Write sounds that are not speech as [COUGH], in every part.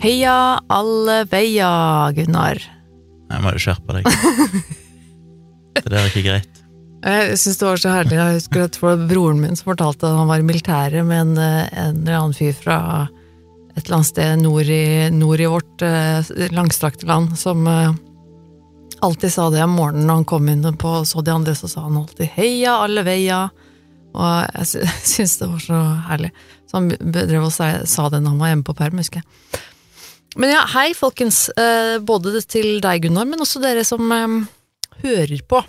Heia alle veia, Gunnar. Jeg må jo skjerpe deg. Det der er ikke greit. Jeg syns det var så herlig. Jeg husker at det var broren min som fortalte at han var i militæret med en, en eller annen fyr fra et eller annet sted nord i, nord i vårt eh, langstrakte land, som eh, alltid sa det om morgenen når han kom inn på så de andre, så sa han alltid 'heia alle veia'. Og jeg sy- [LAUGHS] syns det var så herlig. Så han drev og sa, sa det når han var hjemme på perm, husker jeg. Men ja, hei folkens. Eh, både til deg, Gunnar, men også dere som eh, hører på.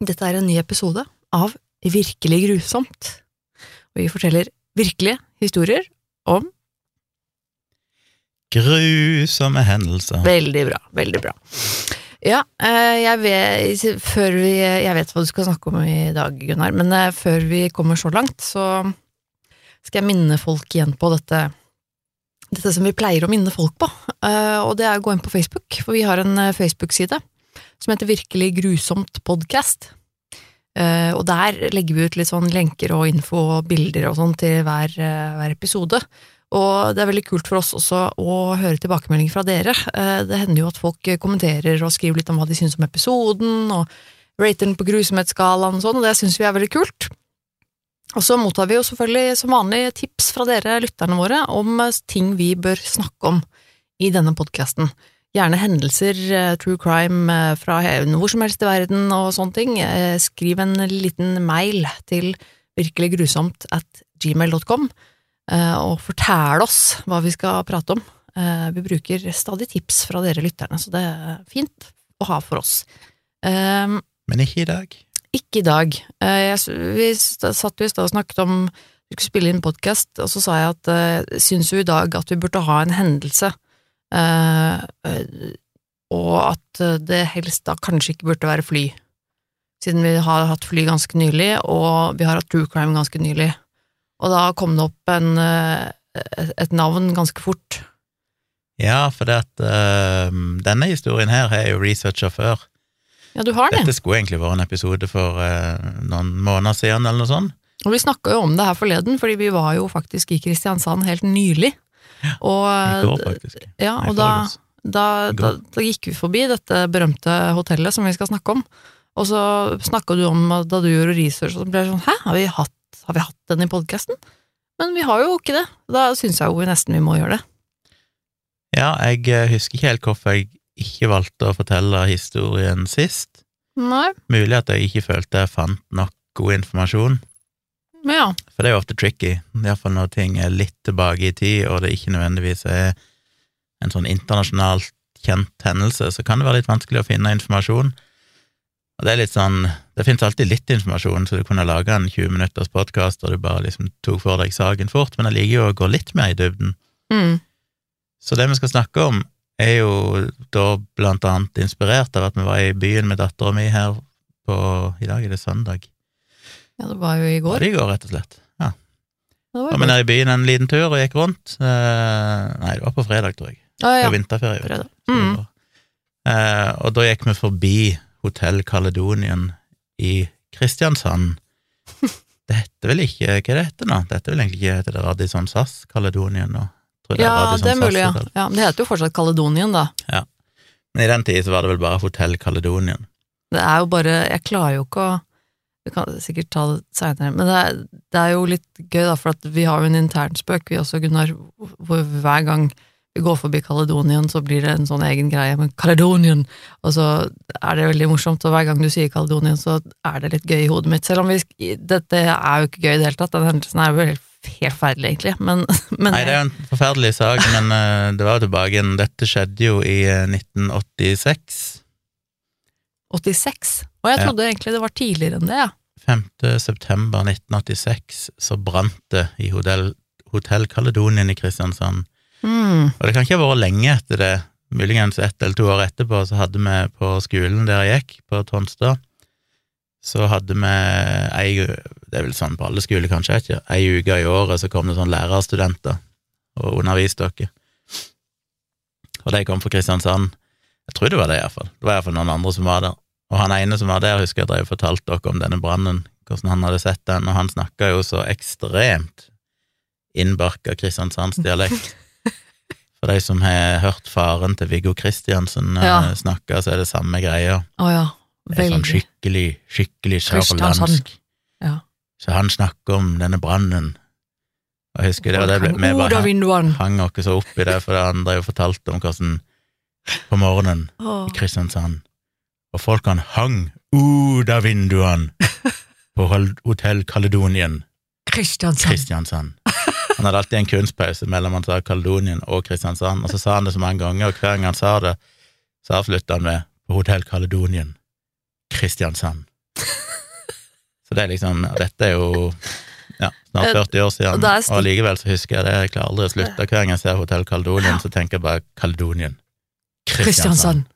Dette er en ny episode av Virkelig grusomt. Og vi forteller virkelige historier om Grusomme hendelser. Veldig bra, veldig bra. Ja, eh, jeg vet, før vi, jeg vet hva du skal snakke om i dag, Gunnar, men eh, før vi kommer så langt, så skal jeg minne folk igjen på dette, dette som vi pleier å minne folk på, eh, og det er å gå inn på Facebook, for vi har en eh, Facebook-side som heter Virkelig grusomt podcast. Eh, og der legger vi ut litt sånn lenker og info og bilder og sånn til hver, hver episode. Og det er veldig kult for oss også å høre tilbakemeldinger fra dere. Det hender jo at folk kommenterer og skriver litt om hva de syns om episoden, og rater den på grusomhetsskalaen og sånn, og det syns vi er veldig kult. Og så mottar vi jo selvfølgelig som vanlig tips fra dere lytterne våre om eh, ting vi bør snakke om i denne podkasten. Gjerne hendelser, eh, true crime eh, fra hvor som helst i verden og sånne ting. Skriv en liten mail til virkeliggrusomt at gmail.com og fortell oss hva vi skal prate om. Vi bruker stadig tips fra dere lytterne, så det er fint å ha for oss. Men ikke i dag. Ikke i dag. Eh, Jeg, vi satt jo i stad og snakket om vi skulle spille inn podkast, og så sa jeg at jeg syns jo i dag at vi burde ha en hendelse, eh, eh, og at eh, det helst da kanskje ikke burde være fly. Siden vi har hatt fly ganske nylig, og vi har hatt true crime ganske nylig. Og da kom det opp en, eh, et navn ganske fort. Ja, for det at øh, denne historien her har jeg jo researcha før. Ja, du har det. Dette skulle egentlig vært en episode for eh, noen måneder siden, eller noe sånt. Og vi snakka jo om det her forleden, fordi vi var jo faktisk i Kristiansand helt nylig. Og, I går, faktisk. Ja, og da, da, da, da gikk vi forbi dette berømte hotellet som vi skal snakke om, og så snakka du om da du gjorde research, og så ble det sånn hæ, har vi hatt, har vi hatt den i podkasten? Men vi har jo ikke det. Da syns jeg jo nesten vi må gjøre det. Ja, jeg eh, husker ikke helt hvorfor jeg ikke valgte å fortelle historien sist. Nei, Mulig at jeg ikke følte jeg fant nok god informasjon. ja. For det er jo ofte tricky, iallfall når ting er litt tilbake i tid, og det ikke nødvendigvis er en sånn internasjonalt kjent hendelse, så kan det være litt vanskelig å finne informasjon. Og det er litt sånn Det finnes alltid litt informasjon, så du kunne lage en 20 minutters podkast og du bare liksom tok for deg saken fort, men jeg liker jo å gå litt mer i dybden. Mm. Så det vi skal snakke om, er jo da blant annet inspirert av at vi var i byen med dattera mi her på I dag er det søndag. ja, det var jo i går. det var i går, rett og slett? Ja. Det var vi nede i byen en liten tur og gikk rundt. Eh, nei, det var på fredag, tror jeg. Ah, Det ja. var vinterferie. Fredag. det Mm. Eh, og da gikk vi forbi Hotell Caledonian i Kristiansand. [LAUGHS] Dette vil ikke Hva er det nå? Dette vil egentlig ikke hete det Radisson SAS Caledonian nå? Det Ja, Radisson det er mulig, ja. Ja. men Det heter jo fortsatt Kaledonien, da. Ja. Men i den tid så var det vel bare Hotell Kaledonien. Det er jo bare Jeg klarer jo ikke å Vi kan sikkert ta det seinere, men det er, det er jo litt gøy, da, for vi har jo en internspøk, vi også, Gunnar, hvor hver gang vi går forbi Kaledonien, så blir det en sånn egen greie med Kaledonien, og så er det veldig morsomt, og hver gang du sier Kaledonien, så er det litt gøy i hodet mitt, selv om vi Dette er jo ikke gøy i det hele tatt, den hendelsen er jo helt, helt forferdelig, egentlig, men, men Nei, det er jo en forferdelig sak, men uh, det var jo tilbake igjen Dette skjedde jo i eh, 1986. 86? Og jeg Ja. trodde egentlig det var tidligere enn det, ja. 5. september 1986 så brant det i Hotell, Hotell Caledonien i Kristiansand. Mm. Og det kan ikke ha vært lenge etter det, muligens ett eller to år etterpå, så hadde vi på skolen der jeg gikk, på Tonstad, så hadde vi ei Det er vel sånn på alle skoler, kanskje, ikke. Ei uke i året så kom det sånn lærerstudenter og underviste dere. Og de kom fra Kristiansand. Jeg tror det var det, iallfall. Det var iallfall noen andre som var der. Og han ene som var der, husker jeg at jeg fortalte dere om denne brannen, hvordan han hadde sett den, og han snakka jo så ekstremt innbarka kristiansandsdialekt. [LAUGHS] For de som har hørt faren til Viggo Kristiansen eh, Ja. snakke, så er det samme greia. Oh, ja. Det er sånn skikkelig, skikkelig sørlandsk. Så han snakker om denne brannen. Og jeg husker det, og det ble, vi bare hang, hang oss så opp i det, for det andre jo fortalte om hvordan på morgenen i Kristiansand, og folkene hang ut av vinduene [LAUGHS] på Hotell Kaledonien, Kristiansand. Kristiansand. Han hadde alltid en kunstpause mellom han sa Kaledonien og Kristiansand, og så sa han det så mange ganger, og hver gang han sa det, så avslutta han med på Hotell Kaledonien, Kristiansand. Så det er liksom, dette er jo ja, snart Eh, 40 år siden, og allikevel så husker jeg det, jeg klarer aldri å slutte. Hver gang jeg ser Hotell Kaledonien, så tenker jeg bare Kaledonien. Kristiansand.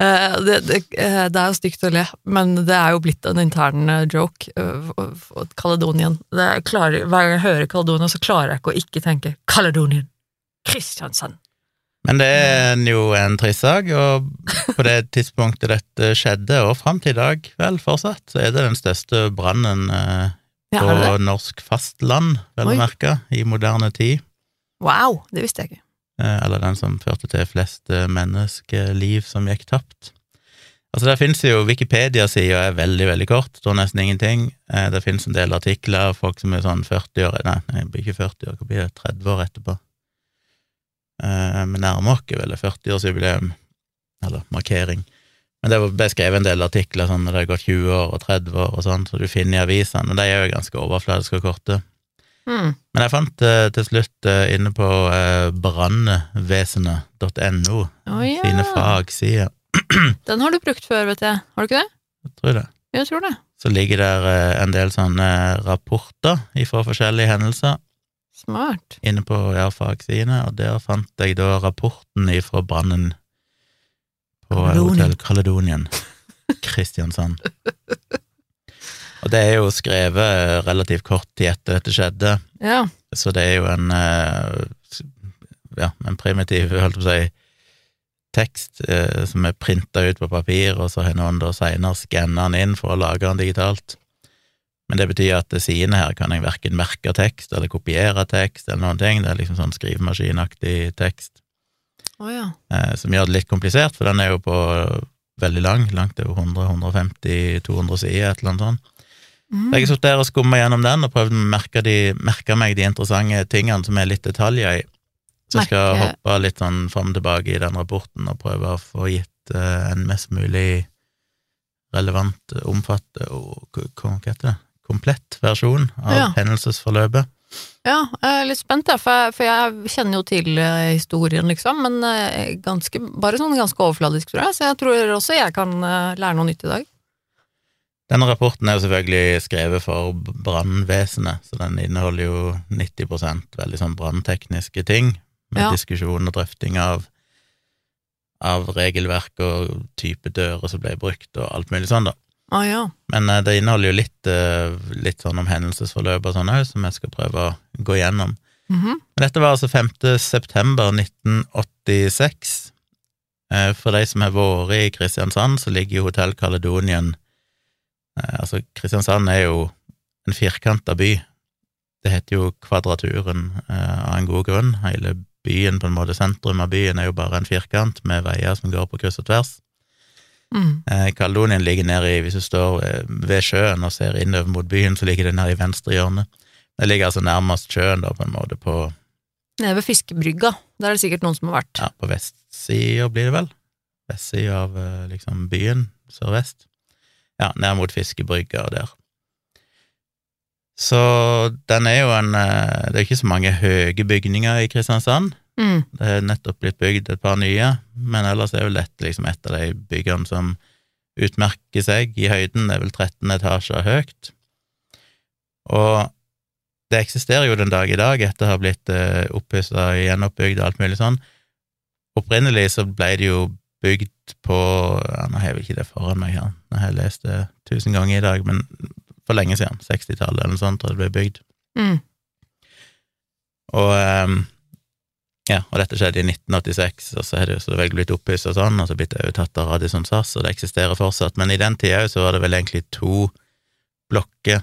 Uh, det, det, eh, det er jo stygt å le, men det er jo blitt en intern eh, joke. eh, Kaledonien. Er, klarer, hver gang jeg hører Kaledonien, så klarer jeg ikke å ikke tenke Kaledonien. Kristiansand. Men det er jo en trist sak, og på det tidspunktet dette skjedde, og fram til i dag, vel, fortsatt, så er det den største brannen eh, Ja, på det? norsk fastland, vel å merke, i moderne tid. Wow, det visste jeg ikke. Eh, eller den som førte til flest eh, menneskeliv som gikk tapt. Altså, der finnes jo Wikipedia-sida er veldig, veldig kort, står nesten ingenting. Eh, det finnes en del artikler av folk som er sånn 40 år, nei, nei, ikke 40 år, hva blir det, 30 år etterpå. Eh, men nærmer oss vel 40-årsjubileum, eller markering. Men det ble skrevet en del artikler sånn når det har gått 20 år og 30 år og sånn, så du finner i avisene, og de er jo ganske overfladiske og korte. Mm. Men jeg fant eh, til slutt eh, inne på brannvesenet.no oh, ja. sine fagsider, [CLEARS THROAT] Den har du brukt før, vet jeg. Har du ikke det? jeg tror det, Jeg tror det. så ligger der en del sånne rapporter fra forskjellige hendelser Smart. inne på ja, fagsidene, og der fant jeg da rapporten ifra brannen på eh. Hotell Caledonian, Kristiansand. Og det er jo skrevet relativt kort tid etter dette skjedde, Ja. Så det er jo en eh, ja, en primitiv, holdt på å si, tekst eh, som er printa ut på papir, og så har noen da seinere skanna den inn for å lage den digitalt. Men det betyr at det sidene her kan jeg verken merke tekst eller kopiere tekst eller noen ting. Det er liksom sånn skrivemaskinaktig tekst, Oh, ja. eh, som gjør det litt komplisert, for den er jo på veldig lang, langt over 100-150-200 sider, et eller annet sånt. Mm. Jeg har sittet der og skumma gjennom den og prøvd å merke, de, merke meg de interessante tingene som er litt detaljer i. Så jeg skal Merke- hoppe litt sånn fram og tilbake i den rapporten og prøve å få gitt eh, en mest mulig relevant, omfatte og hva heter det, komplett versjon av Ja. hendelsesforløpet. Ja, jeg er litt spent, for, jeg, for jeg kjenner jo til eh, historien, liksom, men eh, ganske, bare sånn ganske overfladisk, tror jeg, så jeg tror også jeg kan eh, lære noe nytt i dag. Denne rapporten er jo selvfølgelig skrevet for brannvesenet, så den inneholder jo 90% veldig sånn branntekniske ting, med Ja. diskusjon og drøfting av, av regelverk og type dører som ble brukt, og alt mulig sånn, da. Å ja. Men uh, det inneholder jo litt, uh, litt sånn om hendelsesforløp og sånn òg, som jeg skal prøve å gå gjennom. Mm -hmm. dette var altså 5. september 1986. Eh, For de som har vært i Kristiansand, så ligger jo Hotell Caledonien Altså, Kristiansand er jo en firkanta by. Det heter jo Kvadraturen av en god grunn. Hele byen, på en måte sentrum av byen, er jo bare en firkant med veier som går på kryss og tvers. Mm. Eh, Kaledonien ligger nede i, hvis du står ved, ved sjøen og ser innover mot byen, så ligger det nede i venstre hjørne. Det ligger altså nærmest sjøen, da, på en måte, på, Nede ved fiskebrygga, der er det sikkert noen som har vært. ja, på vestsida, blir det vel? Vestsida av eh, liksom byen, sørvest. Ja, ned mot fiskebrygga der. Så den er jo en eh, Det er ikke så mange høye bygninger i Kristiansand. Mm. Det er nettopp blitt bygd et par nye, men ellers er vel dette liksom et av de byggene som utmerker seg i høyden. Det er vel 13 etasjer høyt. Og det eksisterer jo den dag i dag, etter å ha blitt uh, oppussa, gjenoppbygd og alt mulig sånn. Opprinnelig så ble det jo bygd på ja, Nå har jeg vel ikke det foran meg her, nå har jeg lest det tusen ganger i dag, men for lenge siden, 60-tallet eller noe sånt, da det ble bygd. Mm. Og ehm, ja, og dette skjedde i 1986, og så er det jo så vel blitt oppussa sånn, og så blitt overtatt av Radisson SAS, og det eksisterer fortsatt. Men i den tida så var det vel egentlig to blokker.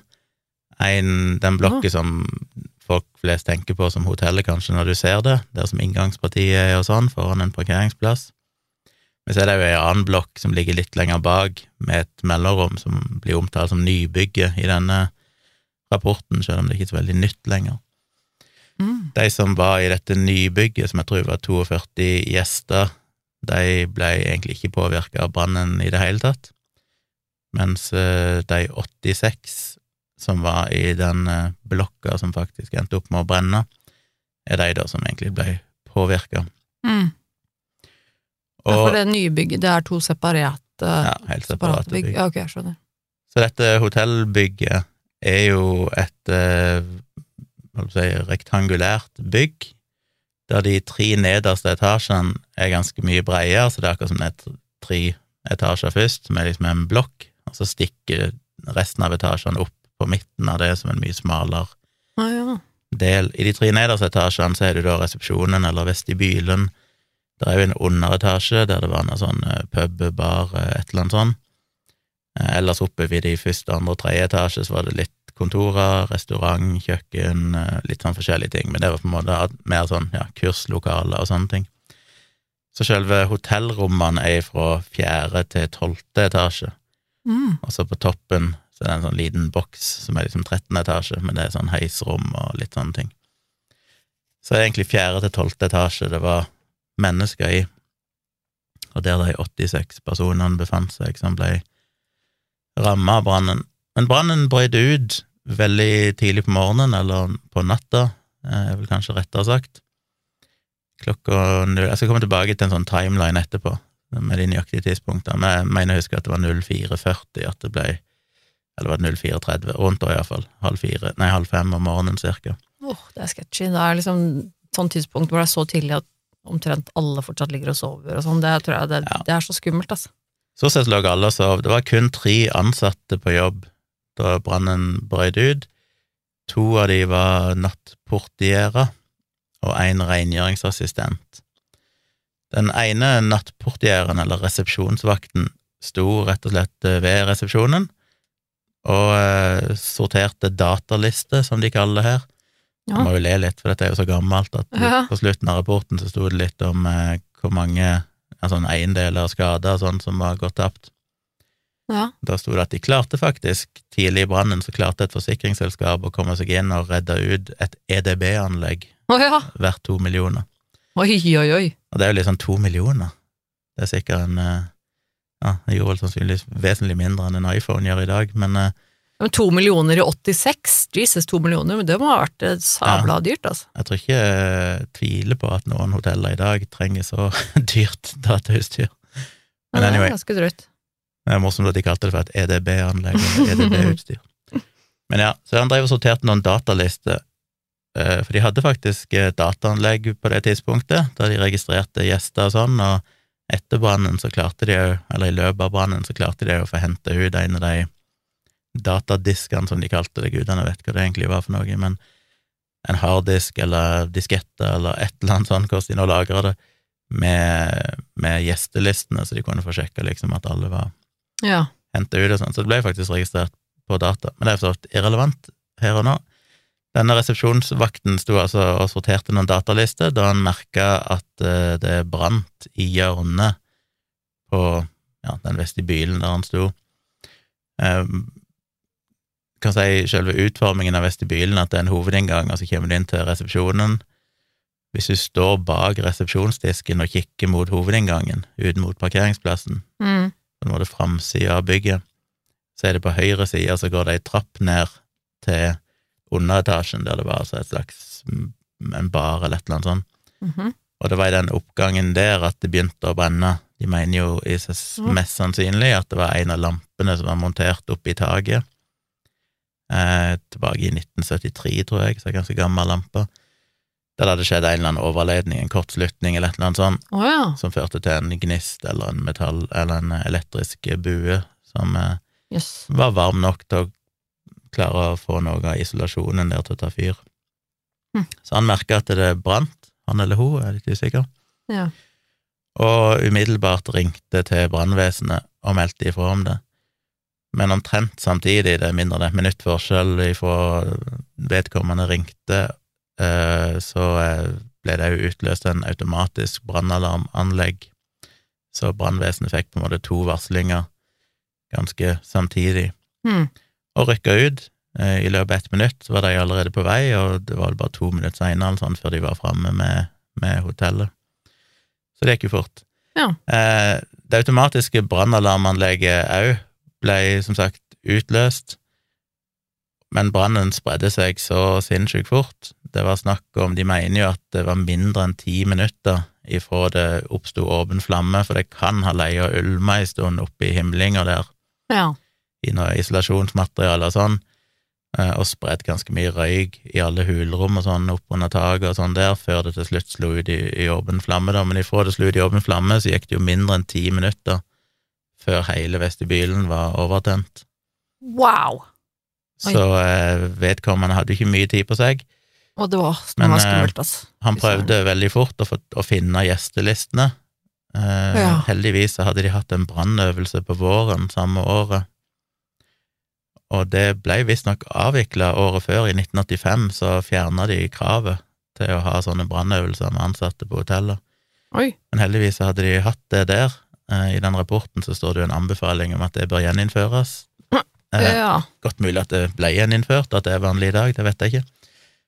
En, den blokka som folk flest tenker på som hotellet, kanskje, når du ser det, der som inngangspartiet er og sånn, foran en parkeringsplass. Men så er det jo ei annen blokk som ligger litt lenger bak, med et mellomrom som blir omtalt som nybygget i denne rapporten, selv om det ikke er så veldig nytt lenger. Mm. De som var i dette nybygget, som jeg tror var 42 gjester, de ble egentlig ikke påvirka av brannen i det hele tatt, mens eh, de 86 som var i den eh, blokka som faktisk endte opp med å brenne, er de da som egentlig ble påvirka. Mm. Ja, for det nybygget, det er to separate, ja, helt separate separate bygg? bygg. Ja, ok, jeg skjønner. Så dette hotellbygget er jo et eh, si, rektangulært bygg, der de tre nederste etasjene er ganske mye bredere, så det er akkurat som det er tre etasjer først, som er liksom en blokk, og så stikker resten av etasjene opp på midten av det som en mye smalere Ah, ja. del. I de tre nederste etasjene så er det da resepsjonen, eller vestibylen. Det er jo en underetasje der det var noe sånn eh, pub, bar, eh, et eller annet sånn. Eh, Ellers oppe ved de første, andre og tredje etasje så var det litt kontorer, restaurant, kjøkken, eh, litt sånn forskjellige ting, men det var på en måte mer sånn, ja, kurslokaler og sånne ting. Så selve hotellrommene er fra fjerde til tolvte etasje. Mm. Og så på toppen så er det en sånn liten boks som er liksom 13 etasje, men det er sånn heisrom og litt sånne ting. Så det er egentlig fjerde til tolvte etasje det var mennesker i, og der de 86 personene befant seg som ble ramma av brannen. Men brannen brøt ut veldig tidlig på morgenen, eller på natta, eh, er vel kanskje rettere sagt. Klokka null Jeg skal komme tilbake til en sånn timeline etterpå, med de nøyaktige tidspunktene, men jeg mener å huske at det var 04.40 at det ble Eller var det 04.30? Rundt da, iallfall. Halv fire, nei, halv fem om morgenen, cirka. Åh, det er sketchy. Det er liksom sånn tidspunkt hvor det er så tidlig at omtrent alle fortsatt ligger og sover og sånn. Det tror jeg det, Ja. det er så skummelt, altså. Så sett lå alle og sov. Det var kun tre ansatte på jobb da brannen brøt ut. To av de var nattportierer, og én rengjøringsassistent. Den ene nattportieren, eller resepsjonsvakten, sto rett og slett ved resepsjonen og eh, sorterte datalister, som de kaller det her. Ja. Jeg må jo le litt, for dette er jo så gammelt at Ja. på slutten av rapporten så sto det litt om eh, hvor mange altså eiendeler og skader og sånn som var gått tapt. Ja. Da sto det at de klarte faktisk, tidlig i brannen, så klarte et forsikringsselskap å komme seg inn og redde ut et EDB-anlegg oh, ja. verdt to millioner. Oi, oi, oi. Og det er jo liksom to millioner. Det er sikkert en eh, Ja, det gjorde vel sannsynligvis vesentlig mindre enn en iPhone gjør i dag, men eh, Men to millioner i 86? Jesus, to millioner, men det må ha vært sabla ja. dyrt, altså. jeg tror ikke jeg tviler på at noen hoteller i dag trenger så [LAUGHS] dyrt datautstyr. Men det anyway. er ganske drøyt. Det er morsomt at de kalte det for et EDB-anlegg, eller EDB-utstyr. Men ja, så han drev og sorterte noen datalister, eh, for de hadde faktisk dataanlegg på det tidspunktet, da de registrerte gjester og sånn, og etter brannen så klarte de jo, eller i løpet av brannen så klarte de å få hente ut en av de datadiskene, som de kalte det, gudene vet hva det egentlig var for noe, men en harddisk eller diskette eller et eller annet sånt, hvordan de nå lagrer det, med, med gjestelistene, så de kunne få sjekka liksom at alle var Ja. hente ut og sånn, så det ble faktisk registrert på data. Men det er for så vidt irrelevant her og nå. Denne resepsjonsvakten sto altså og sorterte noen datalister da han merka at eh, det brant i hjørnet på ja, den vestibylen der han sto. Um, kan si selve utformingen av vestibylen, at det er en hovedinngang, og så kommer du inn til resepsjonen. Hvis du står bak resepsjonsdisken og kikker mot hovedinngangen, ut mot parkeringsplassen, Mm. På en måte framsida av bygget, så er det på høyre side, så går det ei trapp ned til underetasjen, der det var altså et slags mm, en bar eller et eller annet sånt. Mhm. Og det var i den oppgangen der at det begynte å brenne. De mener jo mest sannsynlig at det var en av lampene som var montert oppe i taket. Eh, tilbake i 1973, tror jeg, så ganske gammel lampe. Der det hadde skjedd en eller annen overledning, en kortslutning eller et eller annet sånt, oh, ja. som førte til en gnist eller en metall eller en elektrisk bue som yes. Var varm nok til å klare å få noe av isolasjonen der til å ta fyr. Hm. Så han merka at det brant, han eller hun, jeg er litt usikker, Ja. og umiddelbart ringte til brannvesenet og meldte ifra om det. men omtrent samtidig, det er mindre enn et minutt forskjell ifra vedkommende ringte, eh, så eh, ble det jo utløst en automatisk brannalarmanlegg, så brannvesenet fikk på en måte to varslinger ganske samtidig, mm. og rykka ut. Eh, I løpet av ett minutt var de allerede på vei, og det var bare to minutter seinere sånn, før de var framme med, med hotellet. Så det gikk jo fort. Ja. Eh, det automatiske brannalarmanlegget òg ble som sagt utløst, men brannen spredde seg så sinnssykt fort. Det var snakk om De mener jo at det var mindre enn ti minutter ifra det oppsto åpen flamme, for det kan ha leia og ulma en stund oppe i himlinga der, Ja. i noe isolasjonsmateriale og sånn, eh, og spredd ganske mye røyk i alle hulrom og sånn opp under taket og sånn der, før det til slutt slo ut i, i åpen flamme, da. Men ifra det slo ut i åpen flamme, så gikk det jo mindre enn ti minutter før hele vestibylen var overtent. Wow! Oi. Så eh, vedkommende hadde ikke mye tid på seg. Og det var, det Men, var eh, skummelt, altså. Han prøvde veldig fort å, få, å finne gjestelistene. Eh, Ja. Heldigvis så hadde de hatt en brannøvelse på våren samme året, og det ble visstnok avvikla året før, i 1985, så fjerna de kravet til å ha sånne brannøvelser med ansatte på hoteller. Oi. Men heldigvis hadde de hatt det der. Eh, I den rapporten så står det jo en anbefaling om at det bør gjeninnføres. Eh, Ja. Godt mulig at det ble gjeninnført, at det er vanlig i dag, det vet jeg ikke.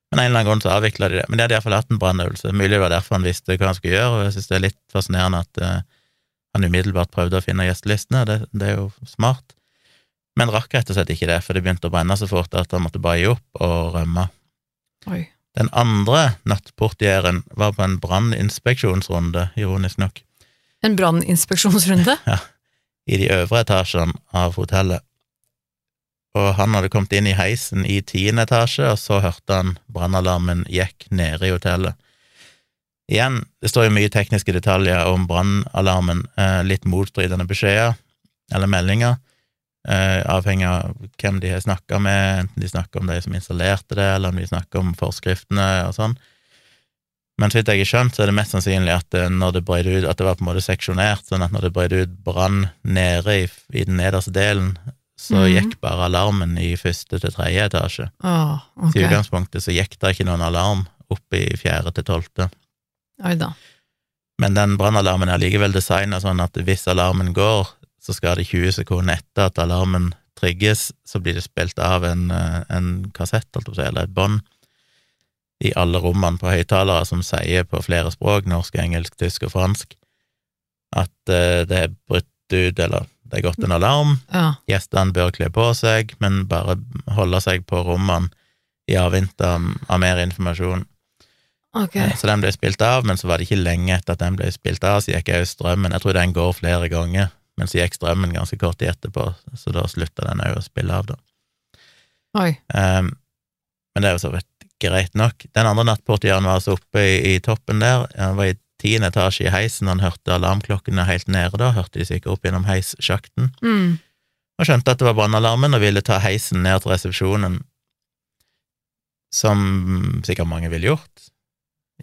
Men en eller annen grunn så avvikla de det. Men de hadde iallfall hatt en brannøvelse. Mulig det var derfor han visste hva han skulle gjøre, og jeg synes det er litt fascinerende at uh, han umiddelbart prøvde å finne gjestelistene, det, det er jo smart. Men rakk rett og slett ikke det, for det begynte å brenne så fort at han måtte bare gi opp og rømme. Oi. Den andre nattportieren var på en branninspeksjonsrunde, ironisk nok, En branninspeksjonsrunde? [LAUGHS] i de øvre etasjene av hotellet. Og han hadde kommet inn i heisen i tiende etasje, og så hørte han brannalarmen gikk nede i hotellet. Igjen, det står jo mye tekniske detaljer om brannalarmen, eh, litt motstridende beskjeder eller meldinger, eh, avhengig av hvem de har snakka med, enten de snakker om de som installerte det, eller om de snakker om forskriftene og sånn. Men så vidt jeg har skjønt, så er det mest sannsynlig at det, når det brøt ut, at det var på en måte seksjonert, sånn at når det brøt ut brann nede i, i den nederste delen, så Mhm. gikk bare alarmen i første til tredje etasje. Oh, okay. Så i utgangspunktet så gikk det ikke noen alarm oppe i fjerde til tolvte. Men den brannalarmen er likevel designa sånn at hvis alarmen går, så skal det 20 sekunder etter at alarmen trigges, så blir det spilt av en, eh, en kassett, eller et bånd, i alle rommene på høyttalere som sier på flere språk, norsk, engelsk, tysk og fransk, at eh, det er brutt ut, eller det er gått en alarm, Ja. gjestene bør kle på seg, men bare holde seg på rommene i avvente av, mer informasjon. Ok. Eh, Så den ble spilt av, men så var det ikke lenge etter at den ble spilt av, så gikk jo strømmen. Jeg tror den går flere ganger, men så gikk strømmen ganske kort tid etterpå, så da slutta den òg å spille av, da. Um, men det er jo så vidt greit nok. Den andre nattportieren var altså oppe i, i toppen der. Han var i tiende etasje i heisen, han hørte alarmklokkene helt nede da, hørte de sikkert opp gjennom heissjakten, Mm. og skjønte at det var brannalarmen, og ville ta heisen ned til resepsjonen, som sikkert mange ville gjort.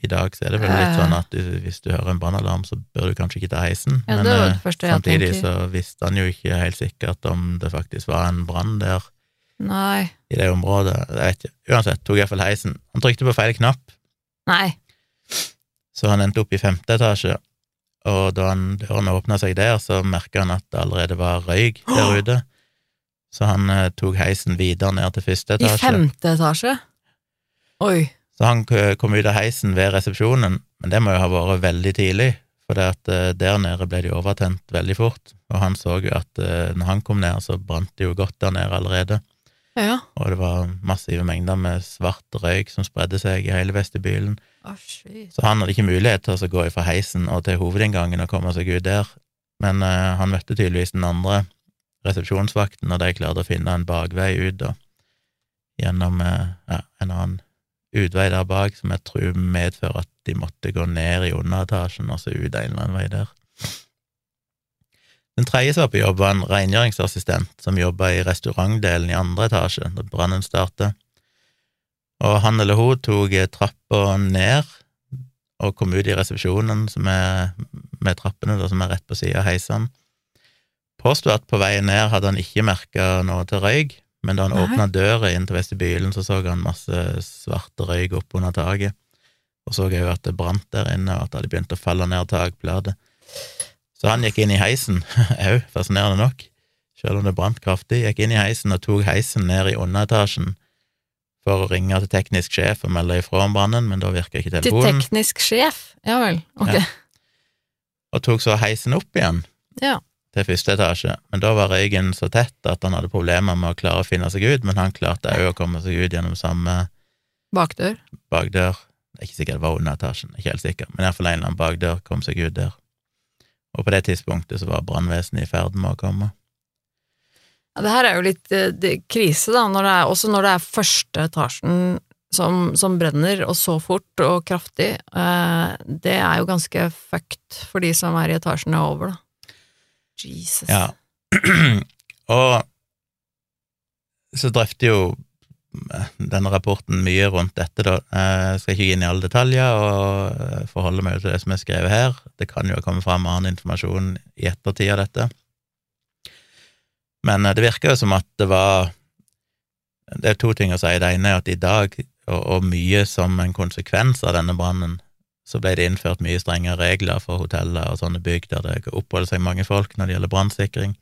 I dag så er det vel litt sånn at du, hvis du hører en brannalarm, så bør du kanskje ikke ta heisen, Ja, men det eh, det samtidig så visste han jo ikke helt sikkert om det faktisk var en brann der Nei. i det området. Jeg vet ikke. Uansett, tok iallfall heisen. Han trykte på feil knapp, Nei. Så han endte opp i femte etasje. Og da han, døren åpna seg der, så merka han at det allerede var røyk der ute. Så han eh, tok heisen videre ned til første etasje. I femte etasje? Oi. Så han kom ut av heisen ved resepsjonen, men det må jo ha vært veldig tidlig, for at eh, der nede ble de overtent veldig fort, og han så jo at eh, når han kom ned, så brant det jo godt der nede allerede, Ja. og det var massive mengder med svart røyk som spredde seg i hele vestibylen, Shit. så han hadde ikke mulighet til å gå fra heisen og til hovedinngangen og komme seg ut der, men uh, han møtte tydeligvis den andre resepsjonsvakten, og de klarte å finne en bakvei ut da, gjennom uh, ja, en annen utvei der bak, som jeg tror medfører at de måtte gå ned i underetasjen og så ut en eller annen vei der. Den tredje som var på jobb, var en rengjøringsassistent som jobba i restaurantdelen i andre etasje da brannen startet. Og han eller hun tok trappa ned og kom ut i resepsjonen, som er med trappene da, som er rett på sida av heisene, på påsto at på veien ned hadde han ikke merka noe til røyk, men da han åpna døra inn til vestibylen, så så han masse svarte røyk oppunder taket. Og så òg at det brant der inne, og at det hadde begynt å falle ned takplater. Så han gikk inn i heisen, [LAUGHS] òg fascinerende nok, selv om det brant kraftig, gikk inn i heisen og tok heisen ned i underetasjen for å ringe til teknisk sjef og melde ifra om brannen, men da virka ikke telefonen. Til teknisk sjef? Ja vel, ok. Ja. og tok så heisen opp igjen Ja. til første etasje, men da var røyken så tett at han hadde problemer med å klare å finne seg ut, men han klarte òg å komme seg ut gjennom samme Bakdør? bakdør. Det er ikke sikkert det var under etasjen, ikke helt sikker, men iallfall en eller annen bakdør kom seg ut der. Og på det tidspunktet så var brannvesenet i ferd med å komme. Ja, det her er jo litt eh, det, krise, da, når er, også når det er første etasjen som, som brenner, og så fort og kraftig. Eh, det er jo ganske fucked for de som er i etasjene over, da. Jesus. Ja. [CLEARS THROAT] og så drøfter jo eh, denne rapporten mye rundt dette, da. Jeg skal ikke gå inn i alle detaljer og eh, forholde meg til det som er skrevet her. Det kan jo komme fram annen informasjon i ettertid av dette. Men eh, det virker jo som at det var Det er to ting å si. Det ene er at i dag, og, og mye som en konsekvens av denne brannen, så ble det innført mye strengere regler for hoteller og sånne bygg der det oppholder seg mange folk når det gjelder brannsikring.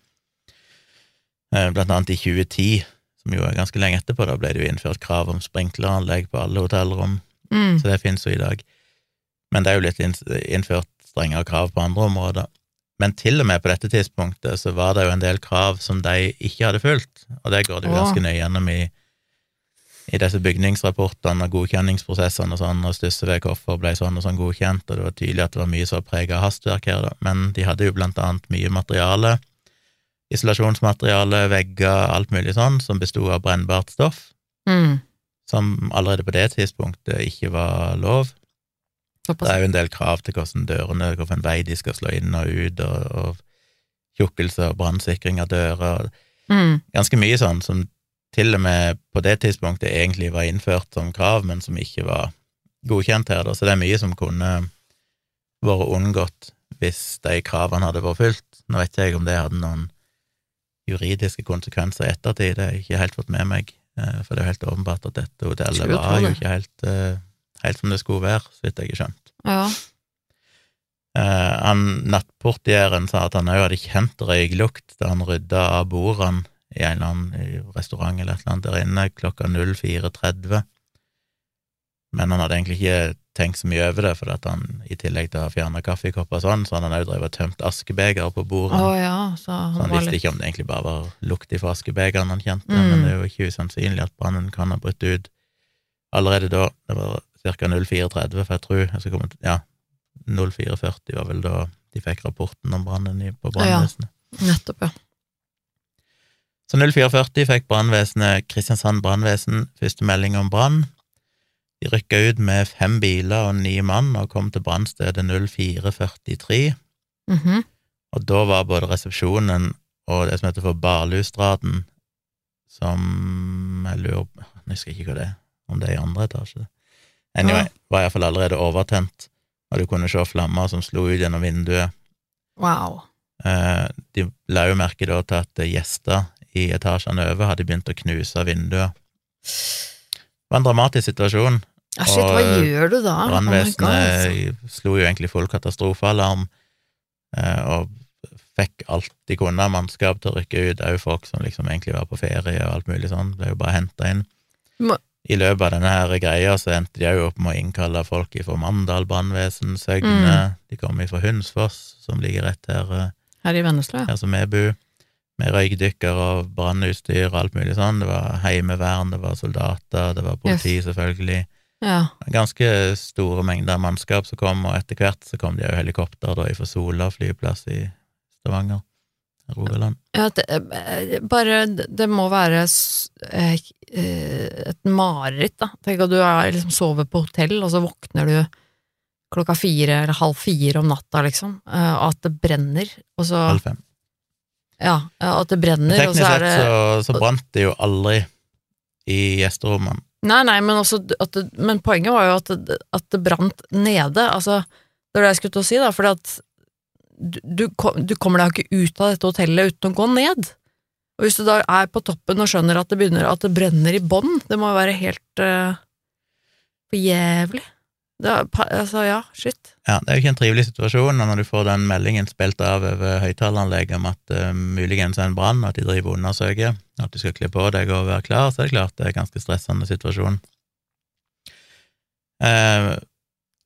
Eh, Blant annet i 2010, som jo er ganske lenge etterpå, da ble det jo innført krav om sprinkleranlegg på alle hotellrom, Mm. så det finnes jo i dag. Men det er jo litt innført strengere krav på andre områder. Men til og med på dette tidspunktet så var det jo en del krav som de ikke hadde fulgt, og det går det jo ganske nøye gjennom i, i disse bygningsrapportene og godkjenningsprosessene og sånn, og hvorfor ble sånn og sånn godkjent, og det var tydelig at det var mye som var prega av hastverk her, da. Men de hadde jo blant annet mye materiale, isolasjonsmateriale, vegger, alt mulig sånn, som besto av brennbart stoff, Mm. som allerede på det tidspunktet ikke var lov. Det er jo en del krav til hvordan dørene, hvilken vei de skal slå inn og ut, og, og tjukkelse og brannsikring av dører. Mm. Ganske mye sånn som til og med på det tidspunktet egentlig var innført som krav, men som ikke var godkjent her. Da. Så det er mye som kunne vært unngått hvis de kravene hadde vært fulgt. Nå vet ikke jeg om det hadde noen juridiske konsekvenser i ettertid, det har jeg ikke helt fått med meg, eh, for det er jo helt åpenbart at dette hotellet var jo ikke helt, eh, helt som det skulle være, så vidt jeg har skjønt. Ja. Eh, han Nattportieren sa at han òg hadde kjent røyklukt da han rydda av bordene i en eller annen restaurant eller et eller annet der inne klokka 04.30. Men han hadde egentlig ikke tenkt så mye over det, for at han i tillegg til å ha fjerna kaffekopper og sånn, så hadde han òg drevet og tømt askebeger på Å Oh, ja, så han Så han visste litt ikke om det egentlig bare var lukt ifra askebegeren han kjente, Mm. men det er jo ikke usannsynlig at brannen kan ha brutt ut allerede da. Det var ca. 04.30, for jeg tror jeg skal komme til, Ja, 04.40 var vel da de fikk rapporten om brannen i- på brannvesenet. Nettopp, ja. Så 04.40 fikk brannvesenet, Kristiansand brannvesen, første melding om brann. De rykka ut med fem biler og ni mann og kom til brannstedet 04.43. Mhm. Og da var både resepsjonen og det som heter for Barlustraden, som jeg lurer på Jeg husker ikke hva det er, om det er i andre etasje. Anyway, var iallfall allerede overtent, og du kunne se flammer som slo ut gjennom vinduet. Wow. Eh, De la jo merke da til at gjester i etasjene over hadde begynt å knuse vinduer. Det var en dramatisk situasjon. Ja, shit, hva gjør du da? Oh altså. Slo jo egentlig full katastrofealarm, eh, og fikk alt de kunne av mannskap til å rykke ut, òg folk som liksom egentlig var på ferie og alt mulig sånn, ble jo bare henta inn. I løpet av denne her greia så endte de jo opp med å innkalle folk fra Mandal brannvesen, Søgne, de kom fra Hunsfoss, som ligger rett her, eh, Her i Vennesla, her som vi bor, med røykdykker og brannutstyr og alt mulig sånn. Det var heimevern, det var soldater, det var politi, selvfølgelig. ja. Ganske store mengder mannskap som kom, og etter hvert så kom det jo helikopter da fra Sola flyplass i Stavanger, Rogaland. Ja, det, eh, bare Det må være eh, eh, et mareritt, da. Tenk at du er, liksom, sover på hotell, og så våkner du klokka fire eller halv fire om natta, liksom, og at det brenner, og så Halv fem. Ja, at det brenner, og så er sett så, så brant det jo aldri i gjesterommene. Nei, nei, men, også det, men poenget var jo at det, at det brant nede. Altså, det var det jeg skulle til å si, da, fordi at du, du, kommer deg jo ikke ut av dette hotellet uten å gå ned. Og hvis du da er på toppen og skjønner at det begynner at det brenner i bånn, det må jo være helt uh, for jævlig. Er, altså, ja, shit. Ja, det er jo ikke en trivelig situasjon når du får den meldingen spilt av over høyttaleranlegget om at uh, muligens er en brann, og at de driver og undersøker, at du skal kle på deg og være klar, så er det klart det er en ganske stressende situasjon. Uh,